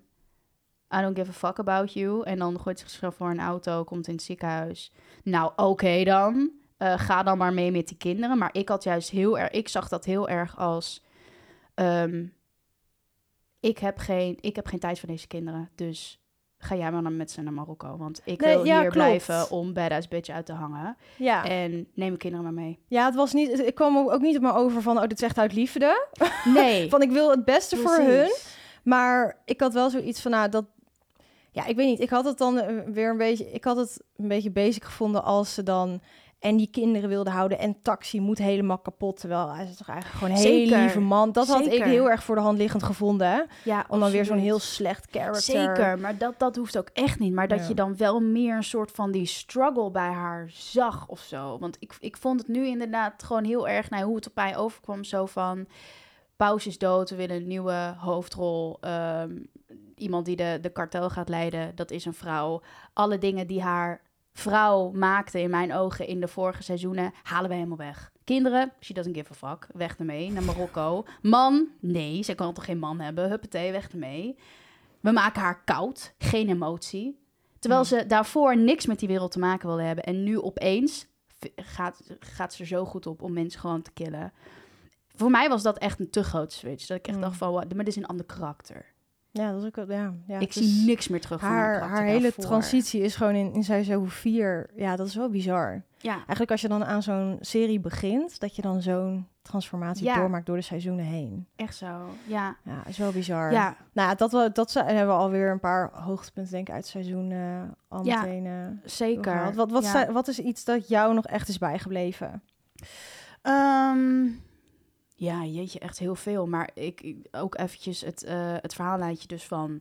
I don't give a fuck about you. En dan gooit ze zichzelf voor een auto, komt in het ziekenhuis. Nou, oké dan. Eh, ga dan maar mee met die kinderen. Maar ik had juist heel erg... Ik zag dat heel erg als... ehm, ik, heb geen, ik heb geen tijd voor deze kinderen. Dus ga jij maar dan met ze naar Marokko. Want ik Nee, wil ja, hier klopt. blijven om badass bitch uit te hangen. ja. En neem mijn kinderen maar mee. ja, het was niet... Ik kwam ook niet op me over van, oh, dit is echt uit liefde. Nee. Van, ik wil het beste voor hun. Maar ik had wel zoiets van, nou, dat... Ja, ik weet niet. Ik had het dan eh, weer een beetje... Ik had het een beetje basic gevonden als ze dan... En die kinderen wilden houden. En Taxi moet helemaal kapot. Terwijl hij is toch eigenlijk gewoon een hele lieve man. Dat had ik heel erg voor de hand liggend gevonden. Hè? Ja, Om dan weer zo'n heel slecht character... Zeker, maar dat, dat hoeft ook echt niet. Maar dat Ja. je dan wel meer een soort van die struggle bij haar zag of zo. Want ik, ik vond het nu inderdaad gewoon heel erg... Nou, hoe het op mij overkwam, zo van... Paus is dood, we willen een nieuwe hoofdrol. ehm, iemand die de, de kartel gaat leiden, dat is een vrouw. Alle dingen die haar vrouw maakte in mijn ogen in de vorige seizoenen... halen we helemaal weg. Kinderen, she doesn't give a fuck. Weg ermee, naar Marokko. Man, nee, ze kan toch geen man hebben. Huppatee, weg ermee. We maken haar koud, geen emotie. Terwijl Hmm. ze daarvoor niks met die wereld te maken wilde hebben. En nu opeens gaat, gaat ze er zo goed op om mensen gewoon te killen. Voor mij was dat echt een te grote switch. Dat ik echt Hmm. dacht van, wat, maar dit is een ander karakter. Ja, dat is ook... wel- Ja, ja, ik zie niks meer terug van haar haar, hele daarvoor. transitie is gewoon in, in seizoen 4. Ja, dat is wel bizar. Ja, Eigenlijk als je dan aan zo'n serie begint, dat je dan zo'n transformatie Ja. doormaakt door de seizoenen heen. echt zo. Ja, Ja, is wel bizar. ja. Nou, dat, wel- dat zijn- hebben we alweer een paar hoogtepunten denk ik uit het seizoen eh, al Ja, meteen eh, zeker. Wat, wat, Ja. zijn- wat is iets dat jou nog echt is bijgebleven? Ehm, ja, jeetje, echt heel veel. Maar ik, ik- ook eventjes het, eh het verhaallijntje dus van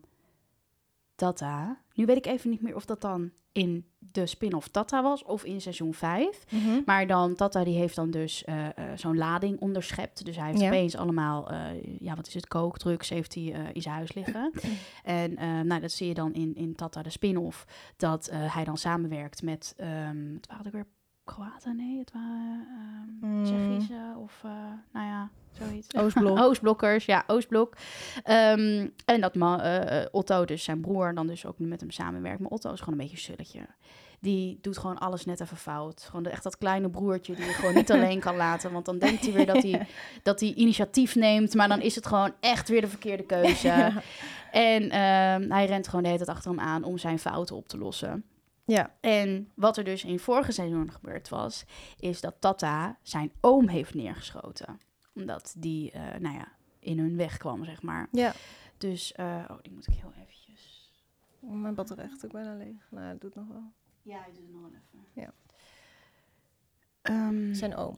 Tata. Nu weet ik even niet meer of dat dan in de spin-off Tata was of in seizoen 5. Maar dan, Tata die heeft dan dus eh, eh, zo'n lading onderschept. Dus hij heeft Ja. opeens allemaal, ja, wat is het, kookdrugs heeft hij in zijn huis liggen. en nou, dat zie je dan in, in Tata de spin-off. Dat hij dan samenwerkt met, ehm het waren er weer Kroaten? Nee, het waren ehm Mm. Tsjechische of, eh, nou ja, zoiets. Oostblok. Oostblokkers, ja, Oostblok. Ehm, en dat ma- eh, eh, Otto, dus zijn broer, dan dus ook nu met hem samenwerkt. Maar Otto is gewoon een beetje een sulletje. Die doet gewoon alles net even fout. Gewoon de- echt dat kleine broertje die je gewoon niet alleen kan laten. Want dan denkt hij weer dat hij, dat hij initiatief neemt. Maar dan is het gewoon echt weer de verkeerde keuze. Ja. En ehm, hij rent gewoon de hele tijd achter hem aan om zijn fouten op te lossen. Ja. En wat er dus in vorige seizoen gebeurd was, is dat Tata zijn oom heeft neergeschoten. Omdat die, eh, nou ja, in hun weg kwam, zeg maar. ja. Dus, eh, oh, die moet ik heel eventjes... Mijn batterij is ook bijna leeg. Nou, dat doet nog wel. Ja, ik doe het nog wel even. Ja. Ehm, Zijn oom.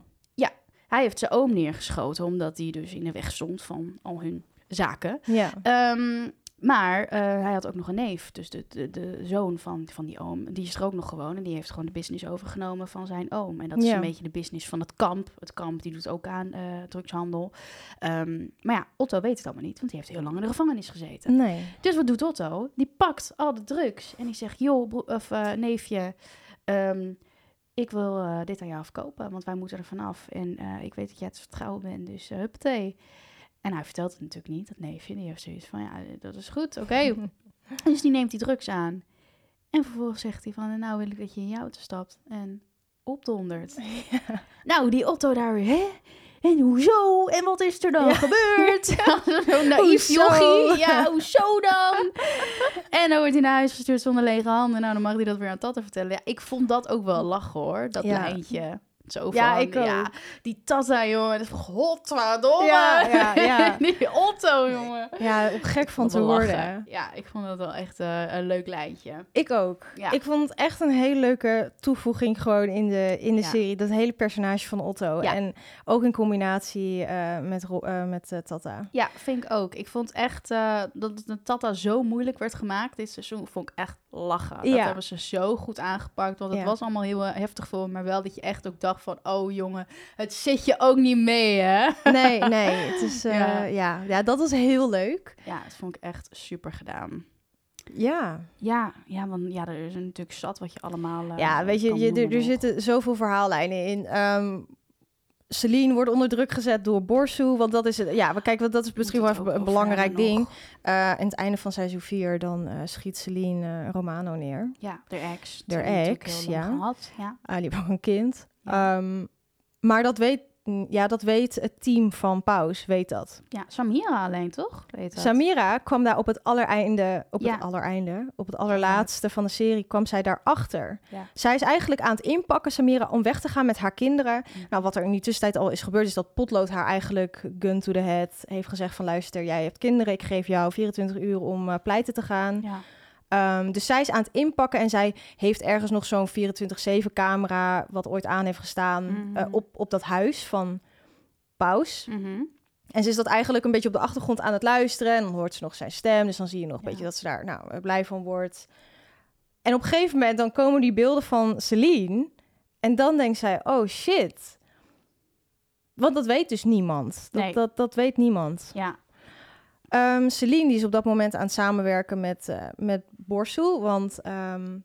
hij heeft zijn oom neergeschoten, omdat hij dus in de weg stond van al hun zaken. Ja. Ehm, maar eh, hij had ook nog een neef, dus de, de, de zoon van, van die oom, die is er ook nog gewoon. En die heeft gewoon de business overgenomen van zijn oom. En dat is Ja. een beetje de business van het kamp. Het kamp die doet ook aan eh, drugshandel. Ehm, maar ja, Otto weet het allemaal niet, want die heeft heel lang in de gevangenis gezeten. Nee. Dus wat doet Otto? Die pakt al de drugs en die zegt, joh, of eh, neefje, ehm, ik wil dit aan jou verkopen, want wij moeten er vanaf. En ik weet dat jij het vertrouwen bent, dus uh, huppatee. En hij vertelt het natuurlijk niet, dat neefje. Die heeft zoiets van, ja, dat is goed, oké. Dus die neemt die drugs aan. En vervolgens zegt hij van, nou wil ik dat je in je auto stapt en opdondert. Nou, die Otto daar weer, hè? En hoezo? En wat is er dan Ja. gebeurd? Zo'n naïef jochie. Ja, hoezo dan? en dan wordt hij naar huis gestuurd zonder lege handen. Nou, dan mag hij dat weer aan Tata vertellen. Ja, ik vond dat ook wel lachen, hoor. Dat Ja. lijntje. Zo van, Ja, ik ja, die Tata, jongen. Dat is godverdomme. Ja, ja, ja. die Otto, jongen. Ja, gek van te lachen. worden. Ja, ik vond dat wel echt eh, een leuk lijntje. Ik ook. Ja. Ik vond het echt een hele leuke toevoeging gewoon in de, in de Ja. serie. Dat hele personage van Otto. En ook in combinatie eh, met, eh, met Tata. Ja, vind ik ook. Ik vond echt dat de Tata zo moeilijk werd gemaakt dit seizoen. Vond ik echt lachen. Dat Ja. hebben ze zo goed aangepakt. Want het Ja. was allemaal heel eh, heftig voor me. Maar wel dat je echt ook dacht van... Oh jongen, het zit je ook niet mee hè? Nee, nee. Het is, eh, Ja. ja. Ja, dat is heel leuk. Ja, dat vond ik echt super gedaan. Ja. Ja, ja want ja, er is natuurlijk zat wat je allemaal eh, Ja, weet je, je er, er zitten zoveel verhaallijnen in. Ehm Celine wordt onder druk gezet door Borsu. Want dat is het. Ja, kijk, want dat is misschien wel even een belangrijk ding. nog. Eh aan het einde van seizoen 4 dan eh, schiet Celine eh, Romano neer. Ja, de ex. We ex, ja. Gehad. Ja. Ah, die ook een kind. Ja. Ehm, maar dat weet, ja, dat weet het team van Paus, weet dat. ja, Samira alleen toch? Weet dat. Samira kwam daar op het allereinde, op Ja. het allereinde, op het allerlaatste van de serie, kwam zij daarachter. Ja. Zij is eigenlijk aan het inpakken, Samira, om weg te gaan met haar kinderen. Nou, wat er in die tussentijd al is gebeurd, is dat Potlood haar eigenlijk gun to the head heeft gezegd van luister, jij hebt kinderen, ik geef jou 24 uur om eh, pleiten te gaan. Ja. Ehm, dus zij is aan het inpakken en zij heeft ergens nog zo'n 24-7 camera, wat ooit aan heeft gestaan, Mhm. eh, op, op dat huis van Paus. Mhm. En ze is dat eigenlijk een beetje op de achtergrond aan het luisteren. En dan hoort ze nog zijn stem. Dus dan zie je nog een Ja. beetje dat ze daar nou, blij van wordt. En op een gegeven moment dan komen die beelden van Celine. En dan denkt zij, oh shit. Want dat weet dus niemand. Dat, Nee. dat, dat weet niemand. Ja. Ehm, Celine die is op dat moment aan het samenwerken met, eh met Borsu. Want ehm,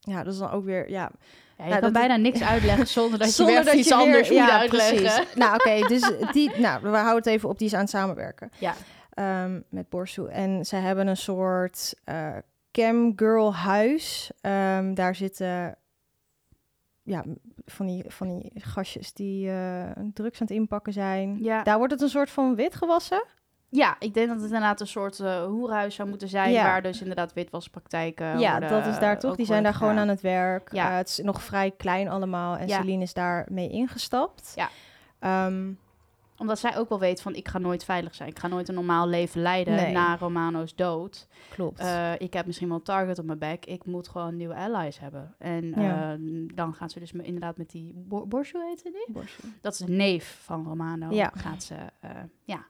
ja, dat is dan ook weer... Ja, Ja, je Nou, kan dat- bijna niks uitleggen zonder dat je Zonder weer dat iets je weer- anders moet ja, uitleggen. precies. Nou, oké, dus die, nou, we houden het even op, die is aan het samenwerken. Ja. Ehm, met Borsu. En zij hebben een soort eh cam girl huis. Daar zitten ja, van die, van die gastjes die eh, drugs aan het inpakken zijn. Ja. Daar wordt het een soort van wit gewassen. Ja, ik denk dat het inderdaad een soort eh hoerhuis zou moeten zijn... Ja. waar dus inderdaad witwaspraktijken ja, worden, dat is daar toch. Die zijn daar gewoon aan het werk. Ja. Eh, het is nog vrij klein allemaal. En Ja. Celine is daar mee ingestapt. Ja. Ehm, Omdat zij ook wel weet van... ik ga nooit veilig zijn. Ik ga nooit een normaal leven leiden Nee. na Romano's dood. klopt. Eh, ik heb misschien wel een target op mijn bek. Ik moet gewoon nieuwe allies hebben. En Ja. eh, dan gaat ze dus me- inderdaad met die... Bor Borschu heette die? Borsu. Dat is de neef van Romano. Ja. Gaat ze... ja.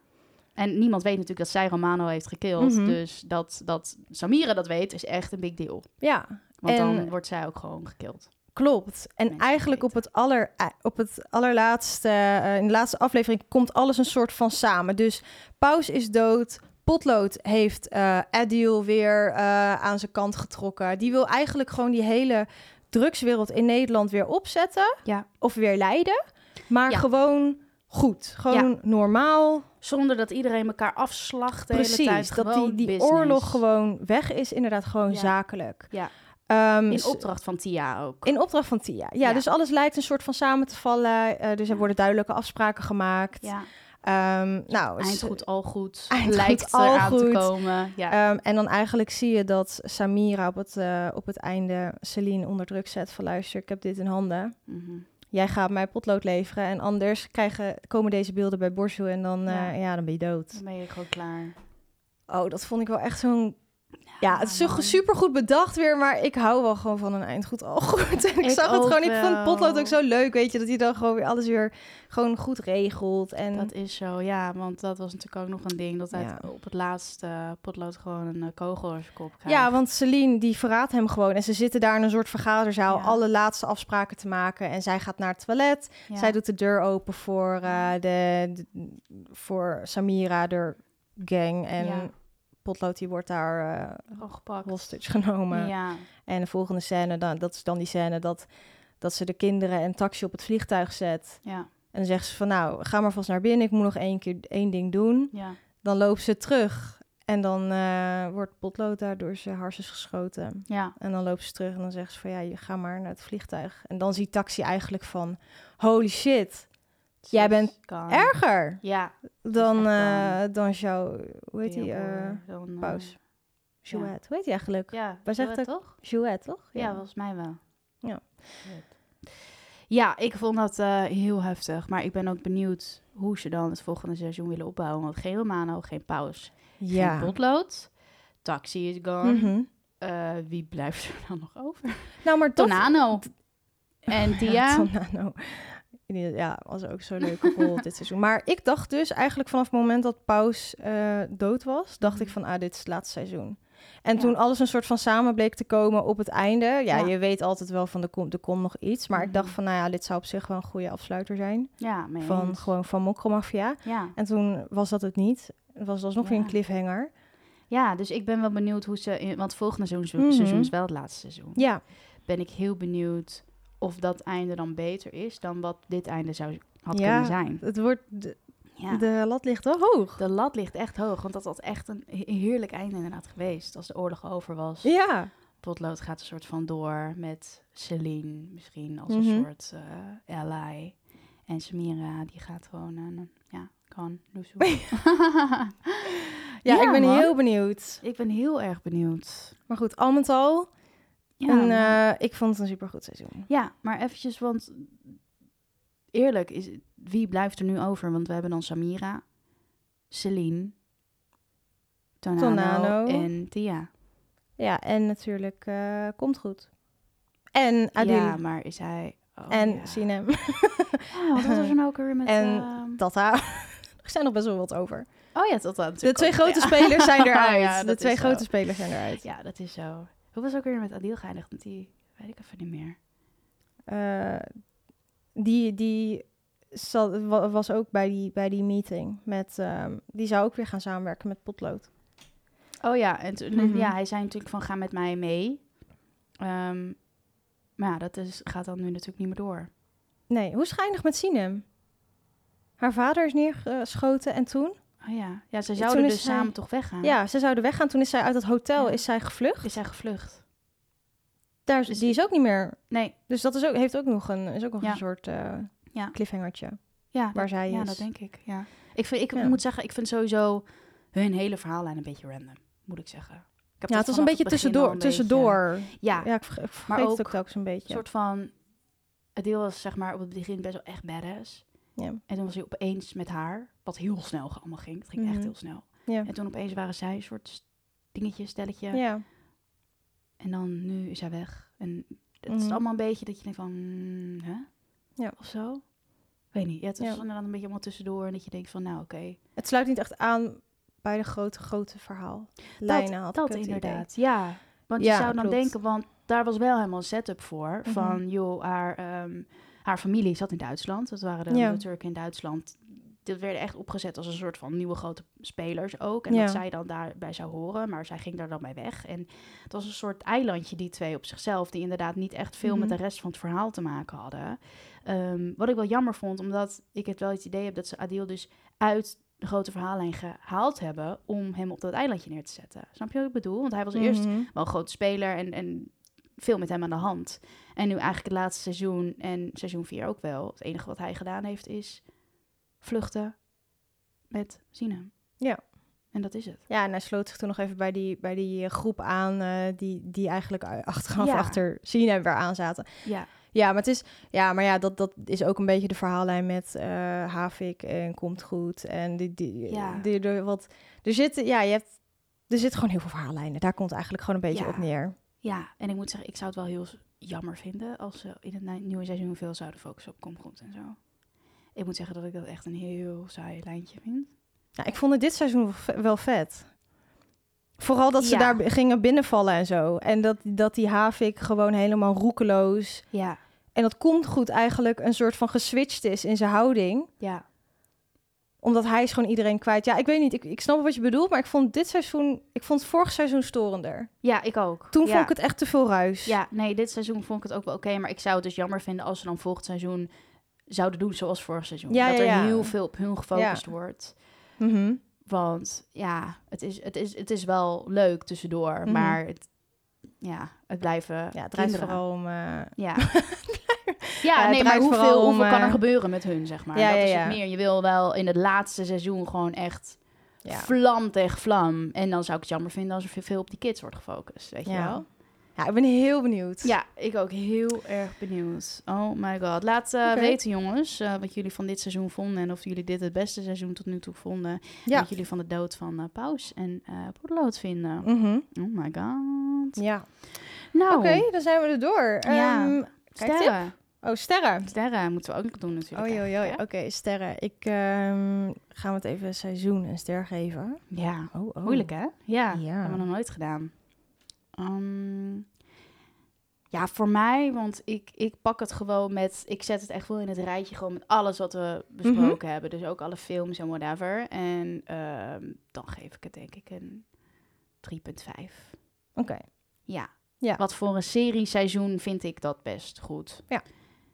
En niemand weet natuurlijk dat zij Romano heeft gekild. Mhm. Dus dat, dat Samira dat weet, is echt een big deal. Ja, Want En- dan wordt zij ook gewoon gekild. Klopt. En Mensen eigenlijk op het, aller, eh, op het allerlaatste, eh, in de laatste aflevering, komt alles een soort van samen. Dus Paus is dood. Potlood heeft eh Adil weer aan zijn kant getrokken. Die wil eigenlijk gewoon die hele drugswereld in Nederland weer opzetten. Ja. Of weer leiden. Maar Ja. gewoon goed. Gewoon normaal. Zonder dat iedereen elkaar afslacht de hele tijd. Precies. Dat die, die business. oorlog gewoon weg is. Inderdaad gewoon Ja. zakelijk. Ja. Ehm, In opdracht van Tia ook. In opdracht van Tia. Ja, Ja. dus alles lijkt een soort van samen te vallen. Eh, dus er worden duidelijke afspraken gemaakt. Ja. Ehm, nou, Eind goed, al goed. Eind Lijkt goed, al eraan te goed. komen. Ja. ehm, en dan eigenlijk zie je dat Samira op het, eh, op het einde Celine onder druk zet van luister, ik heb dit in handen. Mhm. Jij gaat mij potlood leveren en anders krijgen, komen deze beelden bij Borsu en dan, eh, Ja. ja. dan ben je dood. Dan ben je gewoon klaar. Oh, dat vond ik wel echt zo'n Ja, het is man. super goed bedacht weer, maar ik hou wel gewoon van een eindgoed al goed. En ik, Ik zag het gewoon, ik vond. Potlood ook zo leuk, weet je, dat hij dan gewoon weer alles weer gewoon goed regelt. En Dat is zo, ja, want dat was natuurlijk ook nog een ding. Dat hij Ja. op het laatste potlood gewoon een eh, kogel over zijn kop krijgt. ja, want Celine die verraadt hem gewoon en ze zitten daar in een soort vergaderzaal Ja. alle laatste afspraken te maken. En zij gaat naar het toilet, Ja. zij doet de deur open voor, eh, de, de- voor Samira, de gang. En Ja. Potlood die wordt daar hostage genomen. Ja, En de volgende scène, dan, dat is dan die scène dat, dat ze de kinderen en taxi op het vliegtuig zet. ja, En dan zegt ze van nou, ga maar vast naar binnen. Ik moet nog één keer één ding doen. ja. Dan loopt ze terug. En dan eh, wordt potlood daar door zijn harsens geschoten. Ja, En dan loopt ze terug en dan zegt ze van ja, je ga maar naar het vliegtuig. En dan ziet taxi eigenlijk van holy shit, Jij bent Kan. erger Ja. dan, eh dan jouw, hoe heet die, Theodore, dan, paus? Jouet, hoe heet die eigenlijk? Ja, Waar zegt het? toch? Jouet, toch? Ja, volgens mij wel. Ja. Ja, ik vond dat eh, heel heftig. Maar ik ben ook benieuwd hoe ze dan het volgende seizoen willen opbouwen. Want geen Romano, geen Paus, Ja. geen potlood. Taxi is gone. Mhm. Eh, wie blijft er dan nog over? Nou, maar. Tonano. En Tia. Ja, Tonano. Ja, was ook zo'n leuke rol dit seizoen. Maar ik dacht dus eigenlijk vanaf het moment dat Paus eh, dood was, dacht ik van, ah, dit is het laatste seizoen. En Ja. toen alles een soort van samen bleek te komen op het einde. Ja, Ja. je weet altijd wel van, er komt, er komt nog iets. Maar ik dacht Mhm. van, nou ja, dit zou op zich wel een goede afsluiter zijn. Ja, Van eens. gewoon van Mokromafia. Ja. En toen was dat het niet. Het was alsnog weer een cliffhanger. ja, dus ik ben wel benieuwd hoe ze... In, want volgende seizoen, Mhm. seizoen is wel het laatste seizoen. Ja, Ben ik heel benieuwd of dat einde dan beter is dan wat dit einde zou had Ja. kunnen zijn. het wordt, de, Ja. de lat ligt wel hoog. De lat ligt echt hoog, want dat had echt een he- heerlijk einde inderdaad geweest. Als de oorlog over was. Ja, Potlood gaat een soort van door met Celine misschien als Mhm. een soort eh ally. En Samira, die gaat gewoon, eh, ja, kan, ja, ik ben man. heel benieuwd. Ik ben heel erg benieuwd. Maar goed, al met al, Ja, maar- eh, ik vond het een supergoed seizoen. ja, maar eventjes, want eerlijk, is, wie blijft er nu over? Want we hebben dan Samira, Celine, Tonano, Tonano. en Tia. Ja, en natuurlijk eh, Komt Goed. En Adil. Ja, maar is hij... oh, en ja. Sinem. Oh, wat was er nou ook weer met... En ehm, Tata. er zijn nog best wel wat over. Oh ja, dat dan. De twee grote spelers zijn eruit. Ja, de twee grote spelers zijn eruit. Ja, dat is zo. Hoe was ook weer met Adil geëindigd? Want die weet ik even niet meer. Eh, die die zat, was ook bij die, bij die meeting. Met, ehm, die zou ook weer gaan samenwerken met Potlood. Oh ja, en toen, Mhm. ja, hij zei natuurlijk van ga met mij mee. Ehm, maar ja, dat is, gaat dan nu natuurlijk niet meer door. Nee, hoe geëindigd met Sinem? Haar vader is neergeschoten en toen? Oh ja, ja ze zouden dus samen toch weggaan. Ja, ze zouden weggaan. Toen is zij uit het hotel Ja. is zij gevlucht. Is hij gevlucht? Daar, is- is- die is ook niet meer. Nee, Dus dat is ook, heeft ook nog een, is ook nog Ja. een soort eh Ja. cliffhangertje. ja, Waar dat, zij ja is. dat denk ik. Ja. Ik, vind, ik Ja. moet zeggen, ik vind sowieso hun hele verhaallijn een beetje random, moet ik zeggen. Ik heb Ja, dat het was een beetje tussendoor. beetje- tussendoor. Ja, Ja, ik ver- ik vergeet ook het ook telkens een beetje. Een soort van... Het deel was zeg maar op het begin best wel echt badass. Ja. En toen was hij opeens met haar, wat heel snel allemaal ging. Het ging echt Mhm. heel snel. Ja. En toen opeens waren zij een soort dingetje, stelletje. Ja. En dan nu is hij weg. En het is Mhm. allemaal een beetje dat je denkt van, mm, hè? Ja. Of zo? Weet niet. Ja, het is Ja. inderdaad een beetje allemaal tussendoor. En dat je denkt van, nou oké. Het sluit niet echt aan bij de grote, grote verhaal. Lijnen had Dat idee. inderdaad, ja. Want Ja, je zou dan klopt. denken, want daar was wel helemaal een setup voor. Mhm. Van, joh, haar, ehm, haar familie zat in Duitsland. Dat waren de, Ja. de Turken in Duitsland. Dit werd echt opgezet als een soort van nieuwe grote spelers ook. En Ja. dat zij dan daarbij zou horen. Maar zij ging daar dan bij weg. En het was een soort eilandje, die twee op zichzelf. Die inderdaad niet echt veel met Mhm. de rest van het verhaal te maken hadden. Ehm, wat ik wel jammer vond, omdat ik het wel het idee heb dat ze Adil dus uit de grote verhaallijn gehaald hebben om hem op dat eilandje neer te zetten. Snap je wat ik bedoel? Want hij was eerst Mhm. wel een grote speler en, en veel met hem aan de hand. En nu eigenlijk het laatste seizoen en seizoen 4 ook wel. Het enige wat hij gedaan heeft is vluchten met Sinem. Ja. En dat is het. Ja, en hij sloot zich toen nog even bij die, bij die eh, groep aan eh, die, die eigenlijk achteraf Ja. achter Sina weer aan zaten. Ja, Ja, maar het is, ja, maar ja, dat, dat is ook een beetje de verhaallijn met eh Havik en Komt Goed. En die, die, Ja. die, die- wat, er zitten, ja, je hebt, er zitten gewoon heel veel verhaallijnen. Daar komt het eigenlijk gewoon een beetje Ja. op neer. Ja, en ik moet zeggen, ik zou het wel heel jammer vinden als ze in het ni- nieuwe seizoen veel zouden focussen op komgoed en zo. Ik moet zeggen dat ik dat echt een heel saai lijntje vind. Ja, ik vond het dit seizoen wel ve- wel vet. Vooral dat ze Ja. daar gingen binnenvallen en zo. En dat, dat die Havik gewoon helemaal roekeloos... Ja, En dat komt goed eigenlijk een soort van geswitcht is in zijn houding. ja, Omdat hij is gewoon iedereen kwijt. Ja, ik weet niet. Ik, ik snap wat je bedoelt. Maar ik vond dit seizoen... Ik vond het vorig seizoen storender. ja, ik ook. Toen ja. vond ik het echt te veel ruis. Ja, nee, dit seizoen vond ik het ook wel oké, maar ik zou het dus jammer vinden als ze dan volgend seizoen zouden doen zoals vorig seizoen. Ja, dat er ja. heel veel op hun gefocust wordt. Mhm. Want ja, het is, het, is, het is wel leuk tussendoor, Mhm. maar het, ja, het blijven ja het draait vooral om... eh, Ja, Ja, het nee, maar hoeveel, om, hoeveel kan er eh, gebeuren met hun, zeg maar. Ja, dat ja, is het meer. Je wil wel in het laatste seizoen gewoon echt vlam tegen vlam. En dan zou ik het jammer vinden als er veel- op die kids wordt gefocust, weet je wel? ja, ik ben heel benieuwd. Ja, ik ook heel erg benieuwd. Oh my god. Laat eh, weten, jongens, eh, wat jullie van dit seizoen vonden. En of jullie dit het beste seizoen tot nu toe vonden. En Ja. Wat jullie van de dood van eh Paus en eh Poedelood vinden. Mhm. Oh my god. Ja. Nou, Oké, dan zijn we er door. Ja. Ehm? Sterren. Oh, sterren. Sterren moeten we ook doen natuurlijk. Oh, joh, joh. eigenlijk, Oké, sterren. Ik ehm ga het even seizoen een ster geven. Ja, Oh, oh. moeilijk hè? Ja, Ja. hebben we nog nooit gedaan. Ehm, ja, voor mij, want ik, ik pak het gewoon met... Ik zet het echt wel in het rijtje gewoon met alles wat we besproken hebben. Dus ook alle films en whatever. En ehm, dan geef ik het denk ik een 3,5. Oké. Ja. Ja. Wat voor een serie seizoen vind ik dat best goed. Ja.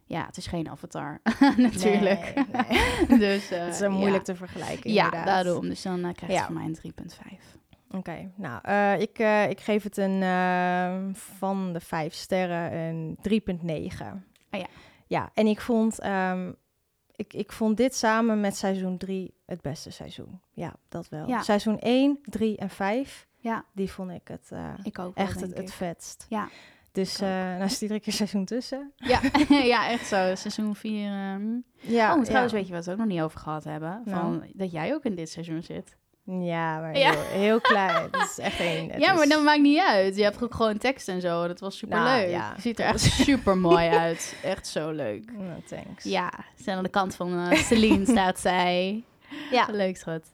Ja, het is geen Avatar, natuurlijk. Nee, nee. dus, eh, Het is moeilijk ja. te vergelijken, Ja, inderdaad. daarom. Dus dan krijg je Ja. van mij een 3,5. Oké, nou, eh, ik, eh, ik geef het een ehm, van de vijf sterren een 3,9. Ah ja. Ja, en ik vond, ehm, ik, ik vond dit samen met seizoen 3 het beste seizoen. Ja, dat wel. Ja. Seizoen 1, 3 en 5, Ja, die vond ik het eh, ik ook wel, echt het, het vetst. Ja. Dus eh nou zit iedere keer seizoen tussen. Ja, ja, echt zo. Seizoen 4. Ja, oh, trouwens, ja. weet je wat we ook nog niet over gehad hebben? Van, Nou. dat jij ook in dit seizoen zit. Ja, maar Ja. Heel, heel klein. Het is echt één. ja, maar dat maakt niet uit. Je hebt ook gewoon tekst en zo. Dat was super leuk. Nou, ja. Je ziet er echt super mooi uit. Echt zo leuk. Nou, thanks. Ja, ze aan de kant van eh, Celine staat zij. Ja. Leuk, schat.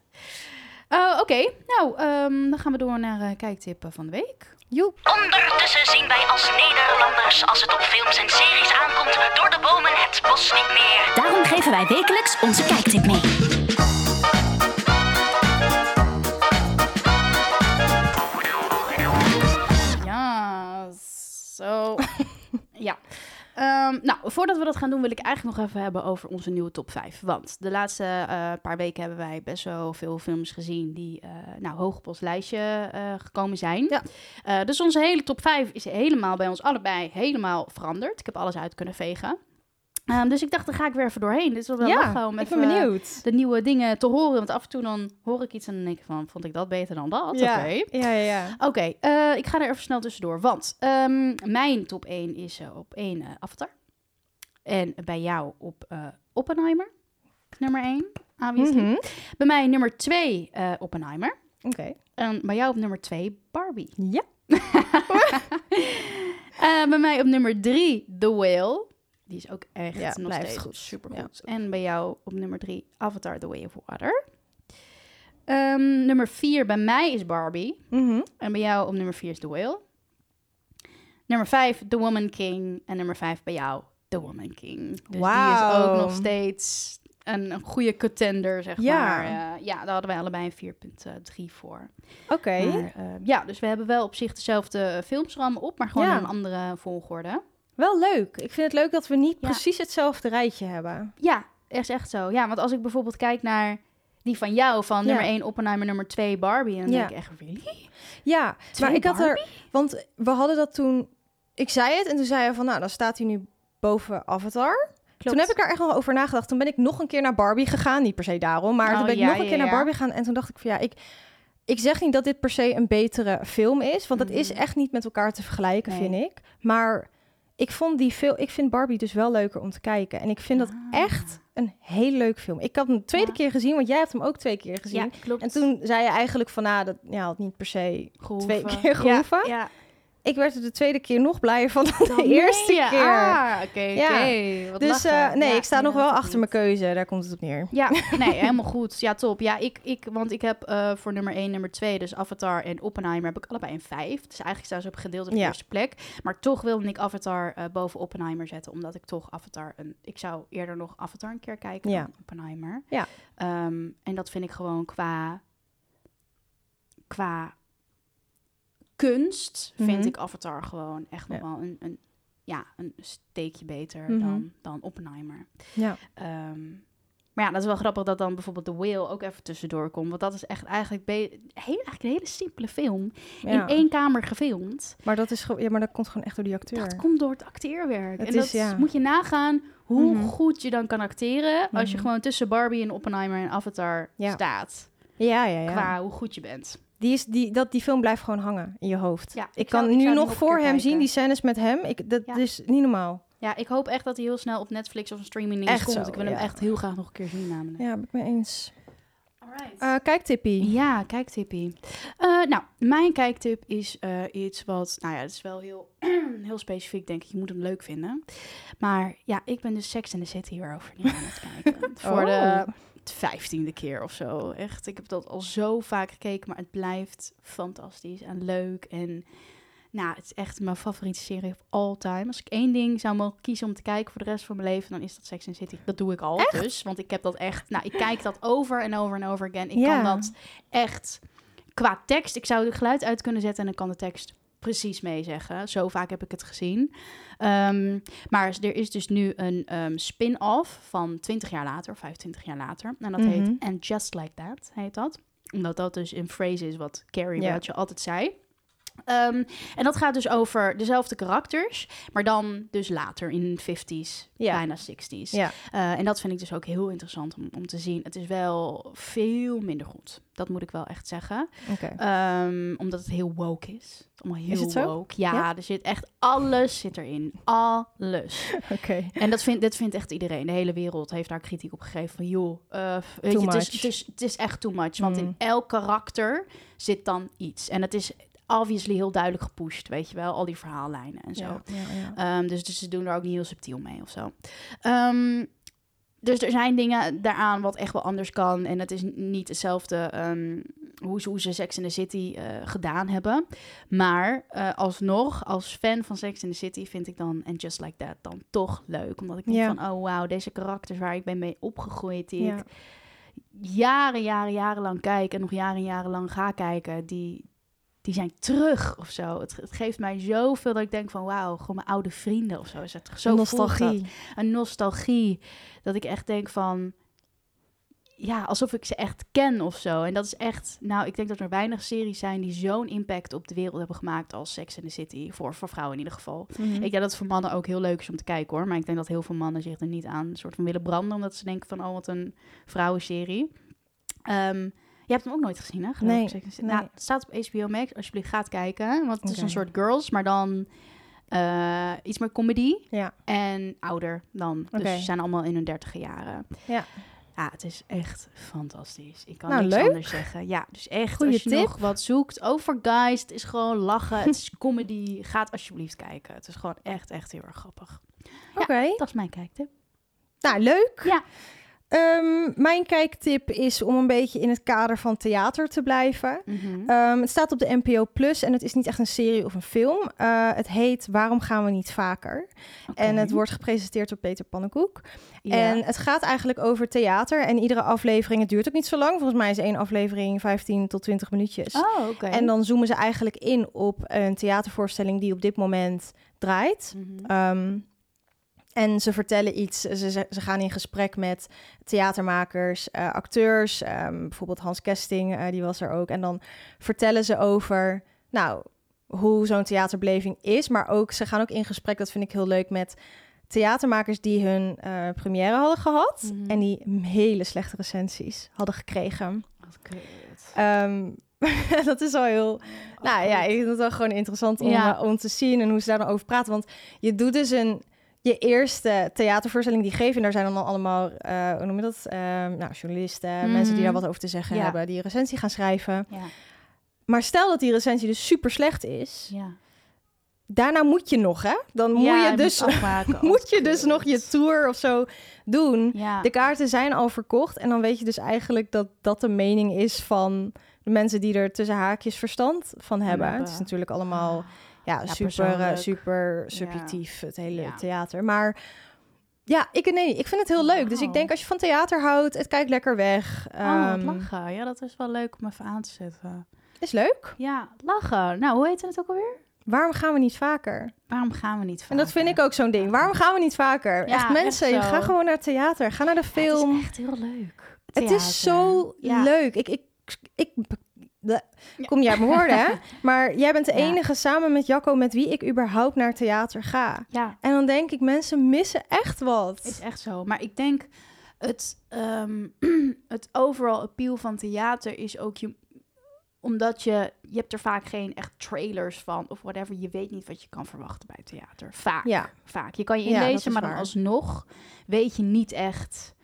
Eh, Oké, nou, ehm, dan gaan we door naar eh kijktippen van de week. Joep. Ondertussen zien wij als Nederlanders, als het op films en series aankomt, door de bomen het bos niet meer. Daarom geven wij wekelijks onze kijktip mee. Ja, zo. ja. Ehm, nou, voordat we dat gaan doen, wil ik eigenlijk nog even hebben over onze nieuwe top 5. Want de laatste eh, paar weken hebben wij best wel veel films gezien die eh, nou, hoog op ons lijstje eh, gekomen zijn. Ja. Dus onze hele top 5 is helemaal bij ons allebei helemaal veranderd. Ik heb alles uit kunnen vegen. Ehm, dus ik dacht, daar ga ik weer even doorheen. Dit is wel wel lachen om ik ben benieuwd. de nieuwe dingen te horen. Want af en toe dan hoor ik iets en dan denk ik van, vond ik dat beter dan dat? ja. Oké. ja, ja, ja. Oké, eh, ik ga er even snel tussendoor. Want ehm, mijn top 1 is eh, op 1 eh, Avatar. En bij jou op Oppenheimer. Nummer 1, obviously. Mhm. Bij mij nummer 2 eh, Oppenheimer. Oké. En bij jou op nummer 2 Barbie. Ja. Bij mij op nummer 3 The Whale. Die is ook echt Ja, nog blijft steeds goed. supergoed. En bij jou op nummer 3 Avatar The Way of Water. Ehm, nummer 4 bij mij is Barbie. Mhm. En bij jou op nummer 4 is The Whale. Nummer 5, The Woman King. En nummer 5 bij jou, The Woman King. Dus die is ook nog steeds een, een goede contender, zeg Ja. maar. Eh, ja, daar hadden wij allebei een 4.3 voor. Oké. Eh, ja, dus we hebben wel op zich dezelfde films rammen op, maar gewoon Ja. in een andere volgorde. Wel leuk. Ik vind het leuk dat we niet Ja. precies hetzelfde rijtje hebben. Ja, is echt zo. Ja, want als ik bijvoorbeeld kijk naar die van jou, van Ja. nummer 1 Oppenheimer, nummer 2 Barbie, dan Ja. denk ik echt, really? Ja, Twee maar ik had er... Want we hadden dat toen... Ik zei het en toen zei je van... Nou, dan staat hij nu boven Avatar. Toen heb ik er echt nog over nagedacht. Toen ben ik nog een keer naar Barbie gegaan. Niet per se daarom, maar Oh, toen ben ik ja, nog een keer naar. Barbie gegaan. En toen dacht ik van ja, ik, ik zeg niet dat dit per se een betere film is. Want het is Mhm. echt niet met elkaar te vergelijken, Nee. vind ik. Maar ik vond die film, ik vind Barbie dus wel leuker om te kijken. En ik vind dat Ah. echt een hele leuke film. Ik had hem de tweede Ja. keer gezien, want jij hebt hem ook twee keer gezien. Ja, klopt. En toen zei je eigenlijk van, nou, dat ja, had niet per se Gehoeven. twee keer gehoeven. Ja, ja. Ik werd er de tweede keer nog blijer van dan de eerste keer. Ah, oké, Ja. dus eh, nee, Ja, ik sta nog wel achter mijn keuze. Daar komt het op neer. Ja, nee, helemaal goed. Ja, top. Ja, ik, ik, want ik heb eh, voor nummer 1, nummer 2, dus Avatar en Oppenheimer, heb ik allebei een 5. Dus eigenlijk staan ze op gedeeld op de eerste plek. Maar toch wilde ik Avatar eh, boven Oppenheimer zetten, omdat ik toch Avatar een... Ik zou eerder nog Avatar een keer kijken Ja. dan Oppenheimer. Ja. Ehm, en dat vind ik gewoon qua... Qua kunst vind Mhm. ik Avatar gewoon echt nog Ja. wel een, een, ja, een steekje beter Mhm. dan, dan Oppenheimer. Ja. Ehm, maar ja, dat is wel grappig dat dan bijvoorbeeld The Whale ook even tussendoor komt. Want dat is echt eigenlijk, heel, eigenlijk een hele simpele film. In één kamer gefilmd. Maar dat is ja, maar dat komt gewoon echt door die acteur. Dat komt door het acteerwerk. Het en is, dat ja. moet je nagaan hoe Mhm. goed je dan kan acteren... als je gewoon tussen Barbie en Oppenheimer en Avatar staat. Ja, ja, ja. Qua hoe goed je bent. Die, is, die, dat, die film blijft gewoon hangen in je hoofd. Ja, ik, ik kan zou- nu nog voor hem zien, die scènes met hem. Ik, dat Ja. is niet normaal. Ja, ik hoop echt dat hij heel snel op Netflix of een streaming Echt komt. zo, ik wil hem echt heel graag nog een keer zien namelijk. Ja, ben ik mee eens. Alright. Eh kijk, Tippie. Ja, kijktippie. Eh, nou, mijn kijktip is eh, iets wat, nou ja, het is wel heel, heel specifiek, denk ik. Je moet hem leuk vinden. Maar ja, ik ben dus Sex in the City hierover niet aan het kijken. Voor Oh. de vijftiende keer of zo. Echt, ik heb dat al zo vaak gekeken, maar het blijft fantastisch en leuk. En nou, het is echt mijn favoriete serie of all time. Als ik één ding zou mogen kiezen om te kijken voor de rest van mijn leven, dan is dat Sex in the City. Dat doe ik al dus, want ik heb dat echt, nou, ik kijk dat over en over en over again. Ik Ja. kan dat echt qua tekst. Ik zou het geluid uit kunnen zetten en dan kan de tekst precies meezeggen. Zo vaak heb ik het gezien. Ehm, maar er is dus nu een ehm, spin-off van 20 jaar later, 25 jaar later. En dat Mhm. heet And Just Like That, heet dat. Omdat dat dus een phrase is wat Carrie Ja. Bradshaw altijd zei. Ehm, en dat gaat dus over dezelfde karakters, maar dan dus later in 50s, Ja. bijna 60s. Ja. Eh, en dat vind ik dus ook heel interessant om, om te zien. Het is wel veel minder goed. Dat moet ik wel echt zeggen. Oké. Ehm, omdat het heel woke is. Allemaal heel Is het zo? woke. Ja, Ja? er zit echt alles zit erin. Alles. Oké. En dat vindt, dit vindt echt iedereen. De hele wereld heeft daar kritiek op gegeven. Van joh, eh, weet je, het, is, het, is, het is echt too much. Want Mm. in elk karakter zit dan iets. En het is obviously heel duidelijk gepusht, weet je wel. Al die verhaallijnen en zo. Ja. Ehm, dus, dus ze doen er ook niet heel subtiel mee of zo. Ehm, dus er zijn dingen daaraan wat echt wel anders kan. En het is niet hetzelfde ehm, hoe, ze, hoe ze Sex in the City eh, gedaan hebben. Maar eh, alsnog, als fan van Sex in the City, vind ik dan And Just Like That dan toch leuk. Omdat ik denk Ja. van, oh wauw, deze karakters waar ik ben mee opgegroeid, die Ja. ik jaren, jaren, jarenlang kijk en nog jaren, jarenlang ga kijken, die, die zijn terug of zo. Het, het geeft mij zoveel dat ik denk van wauw, gewoon mijn oude vrienden of zo. Is het zo nostalgie. Een nostalgie. Dat ik echt denk van ja, alsof ik ze echt ken of zo. En dat is echt, nou, ik denk dat er weinig series zijn die zo'n impact op de wereld hebben gemaakt als Sex in the City. Voor, voor vrouwen in ieder geval. Mhm. Ik denk dat het voor mannen ook heel leuk is om te kijken hoor. Maar ik denk dat heel veel mannen zich er niet aan soort van willen branden. Omdat ze denken van, oh wat een vrouwenserie. Ehm je hebt hem ook nooit gezien hè? geloof Nee, ik, nee. Nou, het staat op HBO Max. Alsjeblieft, gaat kijken. Want het is een soort girls, maar dan eh, iets meer comedy. Ja. En ouder dan. Dus ze zijn allemaal in hun dertige jaren. Ja. Ja, het is echt fantastisch. Ik kan Nou, niks leuk. anders zeggen. Ja, dus echt, Goeie als je tip. nog wat zoekt over guys, het is gewoon lachen, het is comedy. Gaat alsjeblieft kijken. Het is gewoon echt, echt heel erg grappig. Oké. Dat is mijn kijktip. Nou, leuk. Ja. Ehm, mijn kijktip is om een beetje in het kader van theater te blijven. Mhm. Ehm, het staat op de NPO Plus en het is niet echt een serie of een film. Eh, het heet Waarom gaan we niet vaker? En het wordt gepresenteerd door Peter Pannenkoek. En het gaat eigenlijk over theater. En iedere aflevering, het duurt ook niet zo lang. Volgens mij is één aflevering 15 tot 20 minuutjes. Oh. En dan zoomen ze eigenlijk in op een theatervoorstelling die op dit moment draait. Ehm, en ze vertellen iets. Ze, ze, gaan in gesprek met theatermakers, eh, acteurs. ehm, bijvoorbeeld Hans Kesting, eh, die was er ook. En dan vertellen ze over, nou, hoe zo'n theaterbeleving is. Maar ook, ze gaan ook in gesprek, dat vind ik heel leuk, met theatermakers die hun eh, première hadden gehad. Mhm. En die hele slechte recensies hadden gekregen. Ehm, dat is wel heel... nou ja, ik vind het wel gewoon interessant om, Ja. om te zien en hoe ze daar dan over praten. Want je doet dus een... Je eerste theatervoorstelling die geven, en daar zijn dan allemaal, eh, hoe noem je dat? Eh, nou, journalisten, mensen die daar Mhm. wat over te zeggen Ja. hebben, die een recensie gaan schrijven. Ja, Maar stel dat die recensie dus super slecht is, ja. daarna moet je nog, hè? Dan moet Ja, je moet dus, afmaken. moet je Oh, dus nog je tour of zo doen. Ja. De kaarten zijn al verkocht en dan weet je dus eigenlijk dat dat de mening is van de mensen die er tussen haakjes verstand van hebben. hebben. Het is natuurlijk allemaal ja, Ja, super, eh, super subjectief, het hele theater. Maar ja, ik, nee, ik vind het heel leuk. Dus ik denk als je van theater houdt, het kijkt lekker weg. Oh, Ehm, lachen. Ja, dat is wel leuk om even aan te zetten. is leuk. Ja, lachen. Nou, hoe heet het ook alweer? Waarom gaan we niet vaker? Waarom gaan we niet vaker? En dat vind ik ook zo'n ding. Waarom gaan we niet vaker? Ja, echt mensen, echt je ga gewoon naar theater. Ga naar de film. Het is echt heel leuk. Het is zo Ja. leuk. Ik, ik, ik, de- kom jij uit mijn woorden, hè? Maar jij bent de enige samen met Jacco met wie ik überhaupt naar theater ga. Ja, En dan denk ik, mensen missen echt wat. is echt zo. Maar ik denk, het, ehm, het overal appeal van theater is ook je omdat je, je hebt er vaak geen echt trailers van of whatever. Je weet niet wat je kan verwachten bij theater. Vaak. Ja. Vaak. Je kan je inlezen, maar dan waar. alsnog weet je niet echt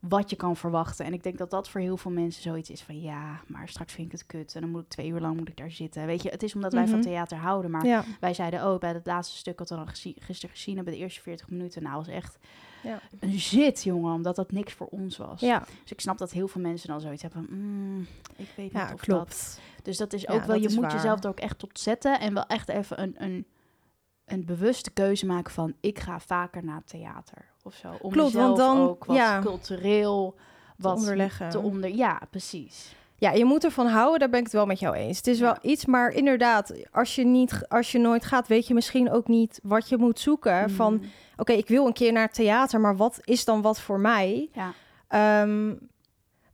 wat je kan verwachten. En ik denk dat dat voor heel veel mensen zoiets is van ja, maar straks vind ik het kut en dan moet ik twee uur lang moet ik daar zitten. Weet je, het is omdat wij van Mhm. theater houden, maar Ja. wij zeiden ook bij het laatste stuk wat we dan gisteren gezien hebben, de eerste 40 minuten, nou was echt Ja. een zit, jongen, omdat dat niks voor ons was. Ja, Dus ik snap dat heel veel mensen dan zoiets hebben van, mm, ik weet niet of klopt. dat. Dus dat is ook wel, je moet waar. jezelf er ook echt tot zetten en wel echt even een, een, een bewuste keuze maken van, ik ga vaker naar theater of zo. Om Klopt, want dan- ook wat ja. cultureel wat onderleggen. te onder. Ja, precies. Ja, je moet ervan houden, daar ben ik het wel met jou eens. Het is wel iets, maar inderdaad, als je, niet, als je nooit gaat, weet je misschien ook niet wat je moet zoeken. Van, Mm, oké, ik wil een keer naar theater, maar wat is dan wat voor mij? ja. Ehm,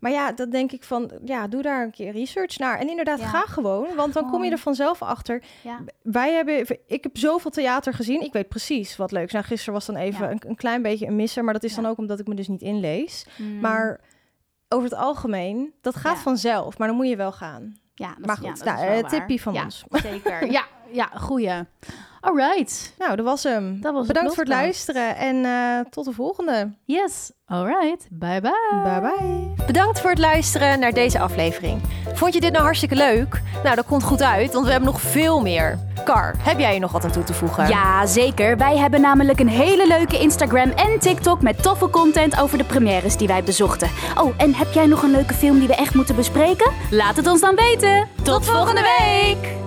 maar ja, dan denk ik van, ja, doe daar een keer research naar. En inderdaad, Ja. ga gewoon, want dan kom je er vanzelf achter. Ja. Wij hebben, ik heb zoveel theater gezien. Ik weet precies wat leuk is. Nou, gisteren was dan even Ja. een, een klein beetje een misser, maar dat is dan ook omdat ik me dus niet inlees. Mm, Maar over het algemeen, dat gaat vanzelf, maar dan moet je wel gaan. ja, dat, maar goed, dat nou, eh, tippie van ons. Zeker. Ja, ja, goeie. All right. Nou, dat was hem. Dat was de Bedankt voor het luisteren en eh, tot de volgende. Yes. All right. Bye bye. Bye bye. Bedankt voor het luisteren naar deze aflevering. Vond je dit nou hartstikke leuk? Nou, dat komt goed uit, want we hebben nog veel meer. Kar, heb jij hier nog wat aan toe te voegen? Ja, zeker. Wij hebben namelijk een hele leuke Instagram en TikTok met toffe content over de premières die wij bezochten. Oh, en heb jij nog een leuke film die we echt moeten bespreken? Laat het ons dan weten. Tot volgende week!